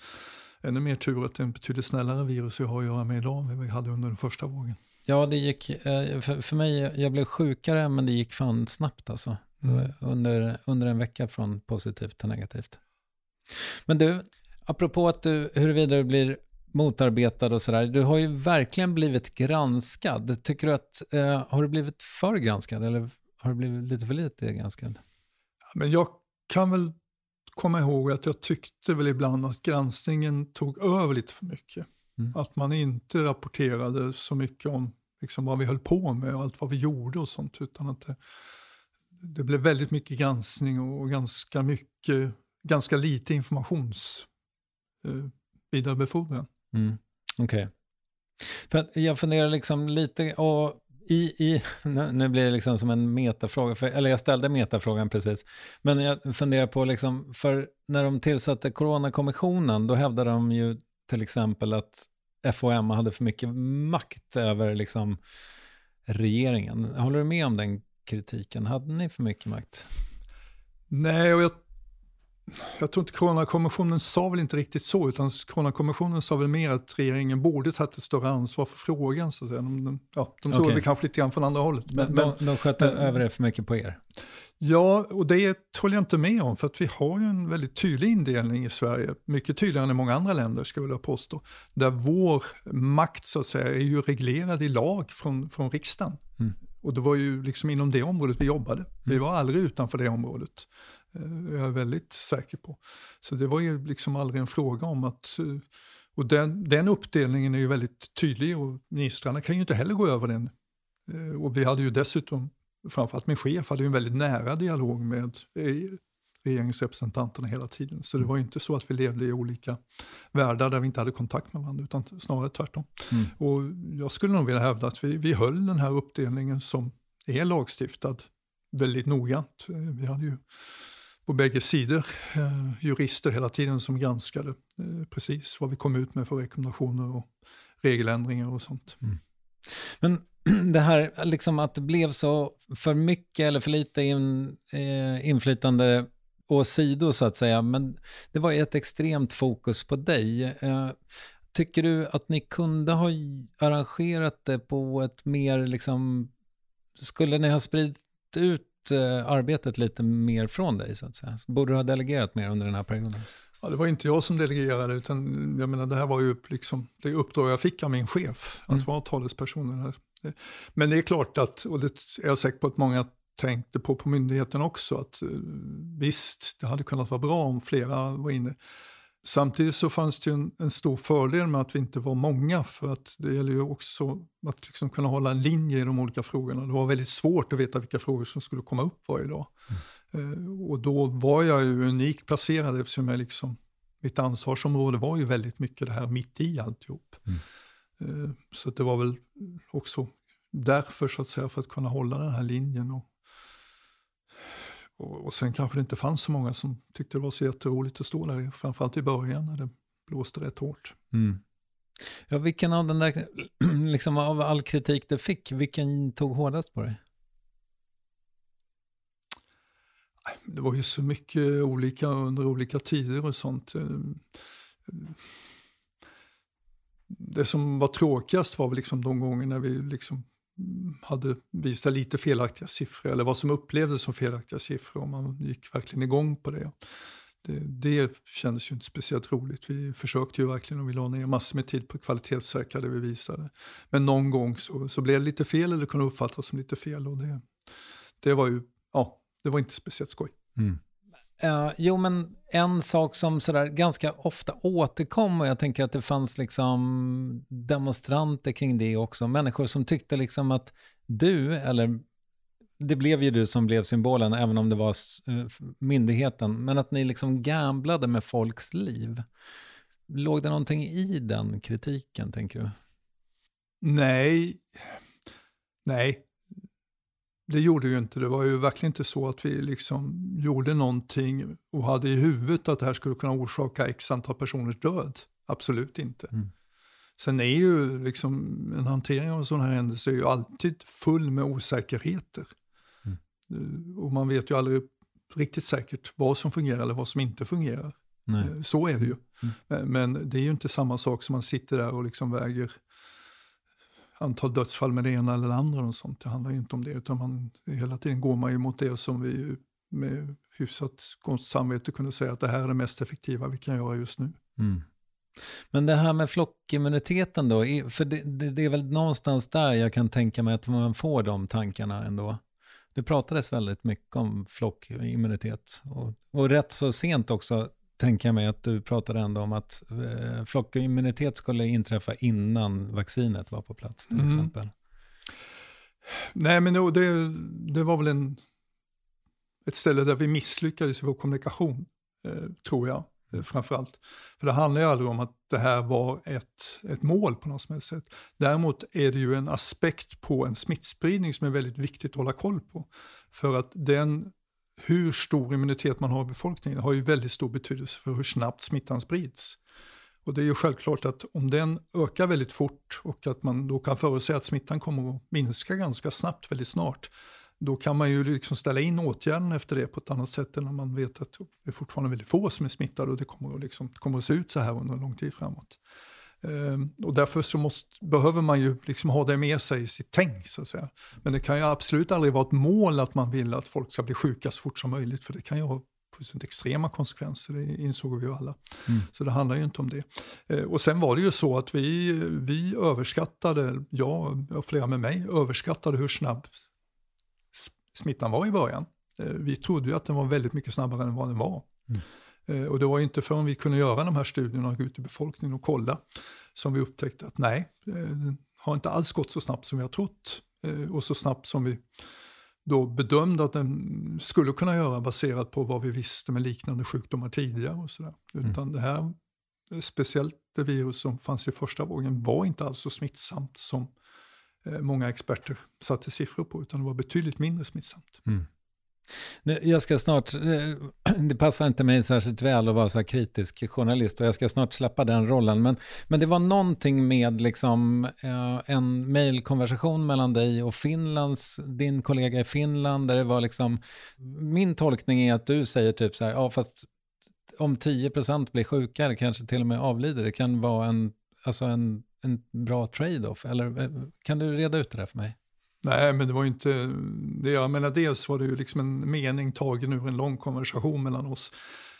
ännu mer tur att det är en betydligt snällare virus vi har att göra med idag än vi hade under den första vågen. Ja, det gick, eh, för mig, jag blev sjukare men det gick fan snabbt alltså. Mm. Under, under en vecka från positivt till negativt. Men du, apropå att du, huruvida du blir motarbetad och sådär, du har ju verkligen blivit granskad. Tycker du att, eh, har du blivit för granskad eller har du blivit lite för lite granskad? Men jag kan väl komma ihåg att jag tyckte väl ibland att granskningen tog över lite för mycket. Mm. Att man inte rapporterade så mycket om liksom, vad vi höll på med och allt vad vi gjorde och sånt. Utan att det, det blev väldigt mycket granskning och ganska mycket, ganska lite informations eh. Mm. Okej. Okay. jag funderar liksom lite, och i, i, nu, blir det liksom som en metafråga, för, eller jag ställde metafrågan precis, men jag funderar på, liksom, för när de tillsatte coronakommissionen, då hävdade de ju till exempel att FOM hade för mycket makt över liksom, regeringen. Håller du med om den kritiken? Hade ni för mycket makt? Nej, och jag jag tror inte Coronakommissionen sa väl inte riktigt så, utan Coronakommissionen sa väl mer att regeringen borde tagit ett större ansvar för frågan. Så att säga. De, ja, de såg okay. det kanske lite grann från andra hållet. Men, de, de sköt men, över det för mycket på er? Ja, och det håller jag inte med om, för att vi har ju en väldigt tydlig indelning i Sverige, mycket tydligare än i många andra länder ska jag vilja påstå, där vår makt så att säga är ju reglerad i lag från, från riksdagen. Mm. Och det var ju liksom inom det området vi jobbade. Vi mm. var aldrig utanför det området. Eh, jag är väldigt säker på. Så det var ju liksom aldrig en fråga om att... Eh, och den, den uppdelningen är ju väldigt tydlig och ministrarna kan ju inte heller gå över den. Eh, och vi hade ju dessutom, framförallt min chef, hade ju en väldigt nära dialog med regeringsrepresentanterna hela tiden. Så det var ju inte så att vi levde i olika världar där vi inte hade kontakt med varandra, utan snarare tvärtom. Mm. Och jag skulle nog vilja hävda att vi, vi höll den här uppdelningen som är lagstiftad väldigt noggrant. Vi hade ju på bägge sidor eh, jurister hela tiden som granskade eh, precis vad vi kom ut med för rekommendationer och regeländringar och sånt. Mm. Men det här liksom att det blev så för mycket eller för lite in, eh, inflytande åsido så att säga, men det var ju ett extremt fokus på dig. Eh, tycker du att ni kunde ha arrangerat det på ett mer, liksom, skulle ni ha spridit ut arbetet lite mer från dig så att säga? Så borde du ha delegerat mer under den här perioden? Ja, det var inte jag som delegerade, utan jag menar, det här var ju liksom, det uppdrag jag fick av min chef, att mm. vara talespersonen här. Men det är klart att, och det är jag säker på att många tänkte på på myndigheten också, att eh, visst, det hade kunnat vara bra om flera var inne. Samtidigt så fanns det en, en, stor fördel med att vi inte var många, för att det gäller ju också att liksom kunna hålla en linje i de olika frågorna. Det var väldigt svårt att veta vilka frågor som skulle komma upp varje dag. Mm. Eh, och då var jag ju unikt placerad eftersom jag liksom, mitt ansvarsområde var ju väldigt mycket det här mitt i alltihop. Mm. Eh, så det var väl också därför så att säga, för att kunna hålla den här linjen. Och, och, och sen kanske det inte fanns så många som tyckte det var så jätteroligt att stå där, framförallt i början när det blåste rätt hårt. Mm. Ja, vilken av den där, liksom av all kritik du fick, vilken tog hårdast på dig? Det var ju så mycket olika under olika tider och sånt det som var tråkigast var väl liksom de gånger vi liksom hade visat lite felaktiga siffror eller vad som upplevdes som felaktiga siffror och man gick verkligen igång på det. Det, det kändes ju inte speciellt roligt. Vi försökte ju verkligen och vi la ner massor med tid på att kvalitetssäkra det vi visade. Men någon gång så, så blev det lite fel eller kunde uppfattas som lite fel och det, det var ju, ja, det var inte speciellt skoj. Mm. Uh, jo, men en sak som sådär ganska ofta återkom och jag tänker att det fanns liksom demonstranter kring det också. Människor som tyckte liksom att du, eller det blev ju du som blev symbolen, även om det var uh, myndigheten, men att ni liksom gamblade med folks liv. Låg det någonting i den kritiken, tänker du? Nej, nej, det gjorde ju inte. Det var ju verkligen inte så att vi liksom gjorde någonting och hade i huvudet att det här skulle kunna orsaka x antal personers död. Absolut inte. Mm. Sen är ju liksom en hantering av en sån här händelse är ju alltid full med osäkerheter. Mm. Eh, och man vet ju aldrig riktigt säkert vad som fungerar eller vad som inte fungerar. Nej. Eh, så är det ju. Mm. Men det är ju inte samma sak som man sitter där och liksom väger antal dödsfall med det ena eller det andra. Och sånt. Det handlar ju inte om det, utan man, hela tiden går man ju mot det som vi med hyfsat gott samvete kunde säga att det här är det mest effektiva vi kan göra just nu. Mm. Men det här med flockimmuniteten då, för det, det, det, är väl någonstans där jag kan tänka mig att man får de tankarna ändå. Det pratades väldigt mycket om flockimmunitet och, och rätt så sent också tänker jag mig att du pratade ändå om att eh, flockimmunitet skulle inträffa innan vaccinet var på plats till mm. exempel. Nej, men det, det var väl en, ett ställe där vi misslyckades i vår kommunikation, eh, tror jag. Eh, framförallt. För det handlar ju aldrig om att det här var ett, ett mål på något som helst sätt. Däremot är det ju en aspekt på en smittspridning som är väldigt viktigt att hålla koll på. För att den hur stor immunitet man har i befolkningen har ju väldigt stor betydelse för hur snabbt smittan sprids. Och det är ju självklart att om den ökar väldigt fort och att man då kan förutse att smittan kommer att minska ganska snabbt väldigt snart, då kan man ju liksom ställa in åtgärden efter det på ett annat sätt än när man vet att det är fortfarande väldigt få som är smittade och det kommer att, liksom, kommer att se ut så här under en lång tid framåt. Ehm, och därför så måste, behöver man ju liksom ha det med sig i sitt tänk. Så att säga. Men det kan ju absolut aldrig vara ett mål att man vill att folk ska bli sjuka så fort som möjligt. För det kan ju ha extrema konsekvenser, det insåg vi ju alla. Mm. Så det handlar ju inte om det. Ehm, och sen var det ju så att vi, vi överskattade, jag och flera med mig, överskattade hur snabb smittan var i början. Ehm, vi trodde ju att den var väldigt mycket snabbare än vad den var. Mm. Eh, och det var inte förrän vi kunde göra de här studierna och gå ut i befolkningen och kolla som vi upptäckte att nej, det har inte alls gått så snabbt som vi har trott. Eh, och så snabbt som vi då bedömde att den skulle kunna göra baserat på vad vi visste med liknande sjukdomar tidigare. och så där. Utan mm. det här, speciellt det virus som fanns i första vågen, var inte alls så smittsamt som eh, många experter satte siffror på, utan det var betydligt mindre smittsamt. Mm. Jag ska snart, eh, det passar inte mig särskilt väl att vara så här kritisk journalist och jag ska snart släppa den rollen. Men, men det var någonting med liksom, eh, en mejlkonversation mellan dig och Finlands, din kollega i Finland, där det var liksom, min tolkning är att du säger typ så här, ja fast om 10% blir sjuka, kanske till och med avlider, det kan vara en, alltså en, en bra trade-off. Eller eh, kan du reda ut det där för mig? Nej, men det var ju inte det. Jag menar, dels var det ju liksom en mening tagen ur en lång konversation mellan oss.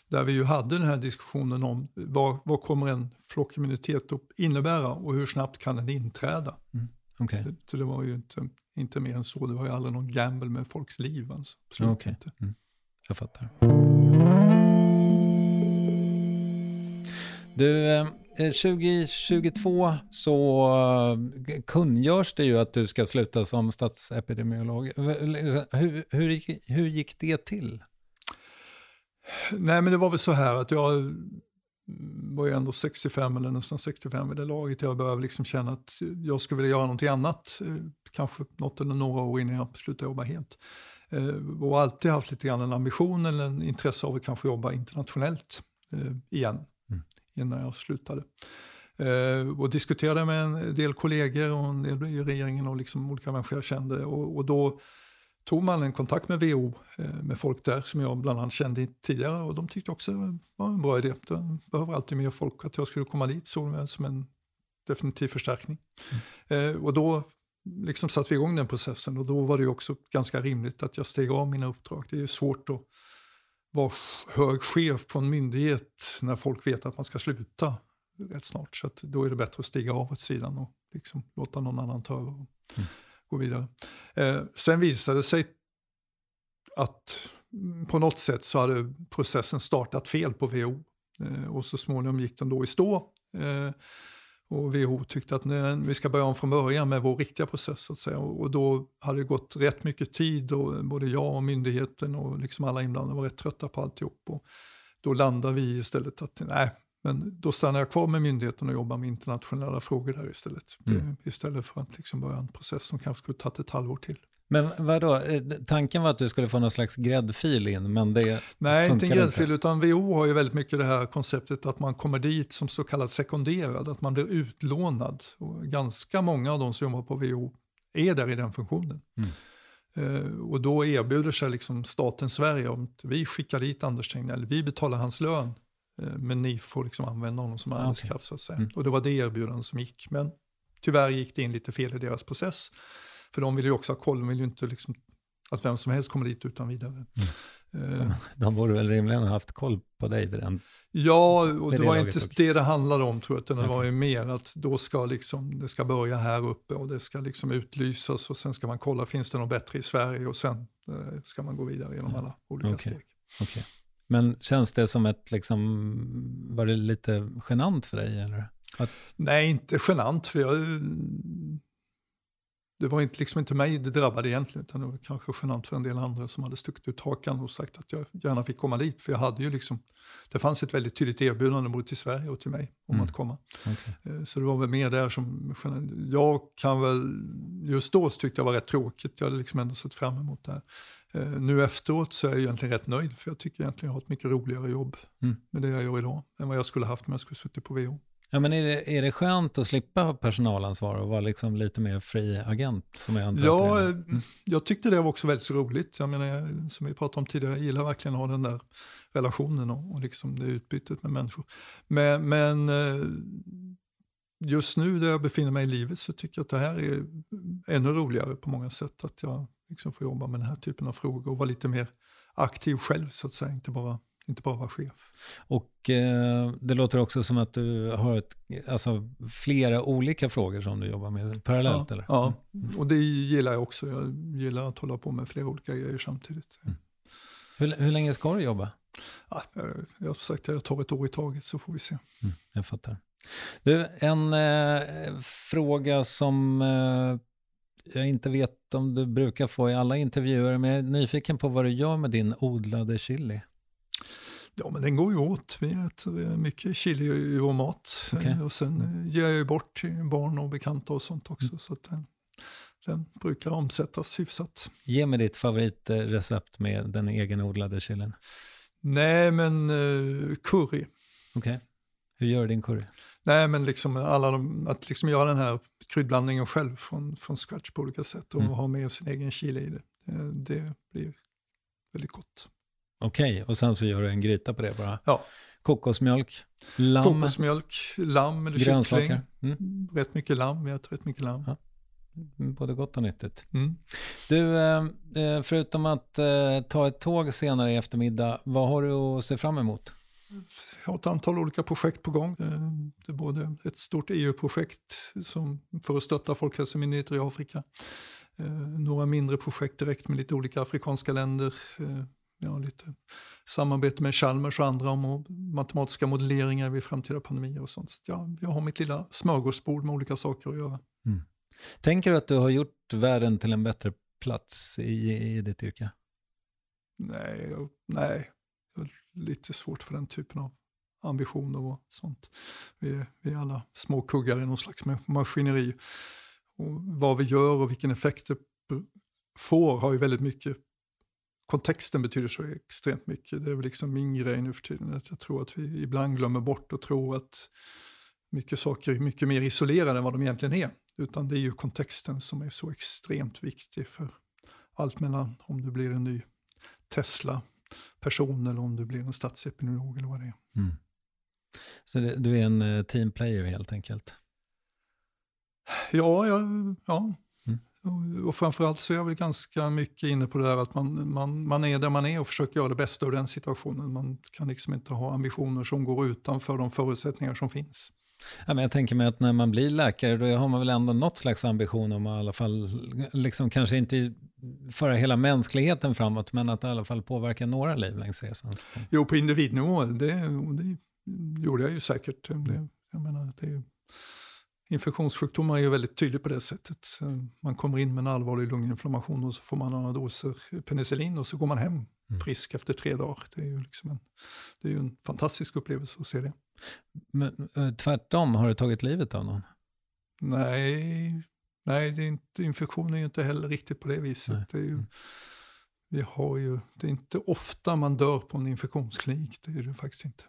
Där vi ju hade den här diskussionen om vad, vad kommer en flockimmunitet att innebära och hur snabbt kan den inträda. Mm. Okay. Så, så, det var ju inte, inte mer än så. Det var ju aldrig någon gamble med folks liv. Alltså. Okay. Mm. Jag fattar. Du, eh, Eh, 2022 så eh, kungörs det ju att du ska sluta som statsepidemiolog. Liksom, hur, hur, gick, hur gick det till? Nej, men det var väl så här att jag var ju ändå 65 eller nästan 65 vid det laget. Jag började liksom känna att jag skulle vilja göra någonting annat. Eh, kanske något eller några år innan jag slutade jobba helt. Och alltid haft lite grann en ambition eller en intresse av att kanske jobba internationellt igen innan jag slutade. Eh, och diskuterade med en del kollegor och en del i regeringen och liksom olika människor jag kände. Och, och då tog man en kontakt med WHO, eh, med folk där som jag bland annat kände tidigare och de tyckte också det var en bra idé. De behöver alltid mer folk, att jag skulle komma dit såg de som en definitiv förstärkning. Mm. Eh, och då liksom satte vi igång den processen och då var det också ganska rimligt att jag steg av mina uppdrag. Det är svårt att vara hög chef på en myndighet när folk vet att man ska sluta rätt snart. Så då är det bättre att stiga av åt sidan och liksom låta någon annan ta över och mm. gå vidare. Eh, sen visade det sig att på något sätt så hade processen startat fel på WHO. Eh, och så småningom gick den då i stå. Eh, och WHO tyckte att nej, vi ska börja om från början med vår riktiga process. Så att säga. Och då hade det gått rätt mycket tid och både jag och myndigheten och liksom alla inblandade var rätt trötta på alltihop. Och då landade vi istället att nej, men då stannar jag kvar med myndigheten och jobbar med internationella frågor där istället. Mm. Istället för att liksom börja en process som kanske skulle tagit ett halvår till. Men vadå, eh, tanken var att du skulle få någon slags gräddfil in, men det Nej, inte en gräddfil, utan WHO har ju väldigt mycket det här konceptet att man kommer dit som så kallad sekunderad, att man blir utlånad. Och ganska många av de som jobbar på WHO är där i den funktionen. Mm. Uh, och då erbjuder sig liksom staten Sverige om att vi skickar dit Anders Tegnell, vi betalar hans lön, uh, men ni får liksom använda honom som ah, arbetskraft. Okay. Så att säga. Mm. Och det var det erbjudandet som gick. Men tyvärr gick det in lite fel i deras process. För de vill ju också ha koll, de vill ju inte liksom att vem som helst kommer dit utan vidare. Mm. Uh, de borde väl rimligen ha haft koll på dig vid den Ja, och det, det var inte också. det det handlade om tror jag, utan det okay. var ju mer att då ska liksom, det ska börja här uppe och det ska liksom utlysas och sen ska man kolla, finns det något bättre i Sverige och sen uh, ska man gå vidare genom alla olika okay. steg. Okay. Men känns det som ett, liksom, var det lite genant för dig? Eller? Att... Nej, inte genant, för jag det var inte, liksom inte mig det drabbade egentligen, utan det var kanske genant för en del andra som hade stuckit ut hakan och sagt att jag gärna fick komma dit. För jag hade ju liksom, det fanns ett väldigt tydligt erbjudande både till Sverige och till mig om mm. att komma. Okay. Eh, så det var väl mer där som, jag kan väl, just då tyckte jag var rätt tråkigt, jag hade liksom ändå sett fram emot det här. Eh, nu efteråt så är jag egentligen rätt nöjd, för jag tycker egentligen jag har ett mycket roligare jobb mm. med det jag gör idag, än vad jag skulle haft om jag skulle suttit på WHO. Ja, men är det, är det skönt att slippa personalansvar och vara liksom lite mer fri agent? Som jag antar ja, mm. jag tyckte det var också väldigt roligt. Jag menar, som vi pratade om tidigare, jag gillar verkligen att ha den där relationen och, och liksom det utbytet med människor. Men, men eh, just nu där jag befinner mig i livet så tycker jag att det här är ännu roligare på många sätt. Att jag liksom får jobba med den här typen av frågor och vara lite mer aktiv själv så att säga, inte bara inte bara vara chef. Och eh, det låter också som att du har ett, alltså, flera olika frågor som du jobbar med parallellt? Ja, eller? ja. Mm. och det gillar jag också. Jag gillar att hålla på med flera olika grejer samtidigt. Mm. Hur, hur länge ska du jobba? Ja, jag har sagt att jag tar ett år i taget så får vi se. Mm, jag fattar. Du, en eh, fråga som eh, jag inte vet om du brukar få i alla intervjuer, men jag är nyfiken på vad du gör med din odlade chili. Ja, men den går ju åt. Vi äter eh, mycket chili i vår mat. Okay. Och sen eh, ger jag ju bort till barn och bekanta och sånt också. Mm. Så att den, den brukar omsättas hyfsat. Ge mig ditt favoritrecept med den egenodlade chilin. Nej, men uh, curry. Okej. Okay. Hur gör du din curry? Nej, men liksom alla de, att liksom göra den här kryddblandningen själv från, från scratch på olika sätt och mm. ha med sin egen chili i det. Det blir väldigt gott. Okej, okay, och sen så gör du en gryta på det bara? Ja. Kokosmjölk, lamm? Kokosmjölk, lamm eller grönsaker. kyckling. Mm. Rätt mycket lamm, vi äter rätt mycket lamm. Ja. Både gott och nyttigt. Mm. Du, eh, eh, förutom att eh, ta ett tåg senare i eftermiddag, vad har du att se fram emot? Jag har ett antal olika projekt på gång. Det är både ett stort EU-projekt för att stötta Folkhälsomyndigheter i Afrika. Några mindre projekt direkt med lite olika afrikanska länder ja, lite samarbete med Chalmers och andra om matematiska modelleringar vid framtida pandemier och sånt. Så ja, jag har mitt lilla smörgåsbord med olika saker att göra. Mm. Tänker du att du har gjort världen till en bättre plats i, i ditt yrke? Nej, jag, nej, jag har lite svårt för den typen av ambitioner och sånt. Vi är, vi är alla små kuggar i någon slags maskineri. Och vad vi gör och vilken effekt det får har ju väldigt mycket kontexten betyder så extremt mycket. Det är väl liksom min grej nu för tiden. Att jag tror att vi ibland glömmer bort och tror att mycket saker är mycket mer isolerade än vad de egentligen är. Utan det är ju kontexten som är så extremt viktig för allt mellan om du blir en ny Tesla-person eller om du blir en statsepidemiolog eller vad det är. Mm. Så det, du är en uh, teamplayer helt enkelt? Ja, ja, ja och framförallt så är jag väl ganska mycket inne på det där att man, man, man är där man är och försöker göra det bästa ur den situationen. Man kan liksom inte ha ambitioner som går utanför de förutsättningar som finns. Ja, men jag tänker mig att när man blir läkare då har man väl ändå något slags ambition om att i alla fall, liksom kanske inte föra hela mänskligheten framåt, men att i alla fall påverka några liv längs resan. Jo, på individnivå, det, det gjorde jag ju säkert. Det, jag menar, det infektionssjukdomar är ju väldigt tydligt på det sättet. Man kommer in med en allvarlig lunginflammation och så får man några doser penicillin och så går man hem mm. frisk efter tre dagar. Det är ju, liksom en, det är ju en fantastisk upplevelse att se det. Men eh, tvärtom, har det tagit livet av någon? Nej, nej det är inte, infektion är ju inte heller riktigt på det viset. Det är, ju, mm. vi har ju, det är inte ofta man dör på en infektionsklinik, det är det faktiskt inte.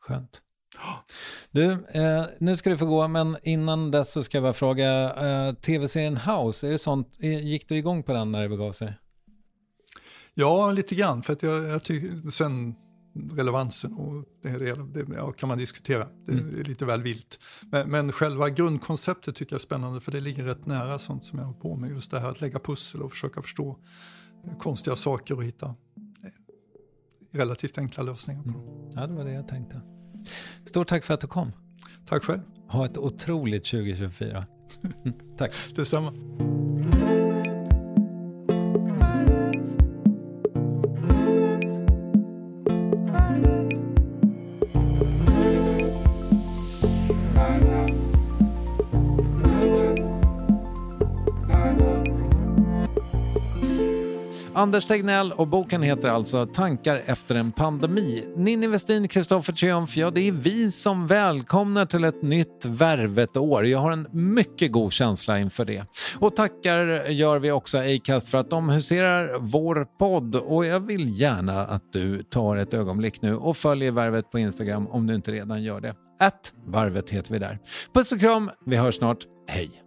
Skönt. Du, eh, nu ska du få gå, men innan dess så ska jag bara fråga, eh, tv-serien House, är det sånt, gick du igång på den när det begav sig? Ja, lite grann, för att jag, jag tycker, sen relevansen och det, det, det kan man diskutera, det mm. är lite väl vilt. Men, men, själva grundkonceptet tycker jag är spännande, för det ligger rätt nära sånt som jag har på med, just det här att lägga pussel och försöka förstå eh, konstiga saker och hitta eh, relativt enkla lösningar på dem. Mm. Ja, det var det jag tänkte. Stort tack för att du kom. Tack själv. Ha ett otroligt 2024. tack. Detsamma. Anders Tegnell och boken heter alltså Tankar efter en pandemi. Ninni Westin, Kristoffer Triumf, ja det är vi som välkomnar till ett nytt värvet år. Jag har en mycket god känsla inför det. Och tackar gör vi också Acast för att de huserar vår podd och jag vill gärna att du tar ett ögonblick nu och följer Värvet på Instagram om du inte redan gör det. Att Varvet heter vi där. Puss och kram, vi hörs snart. Hej!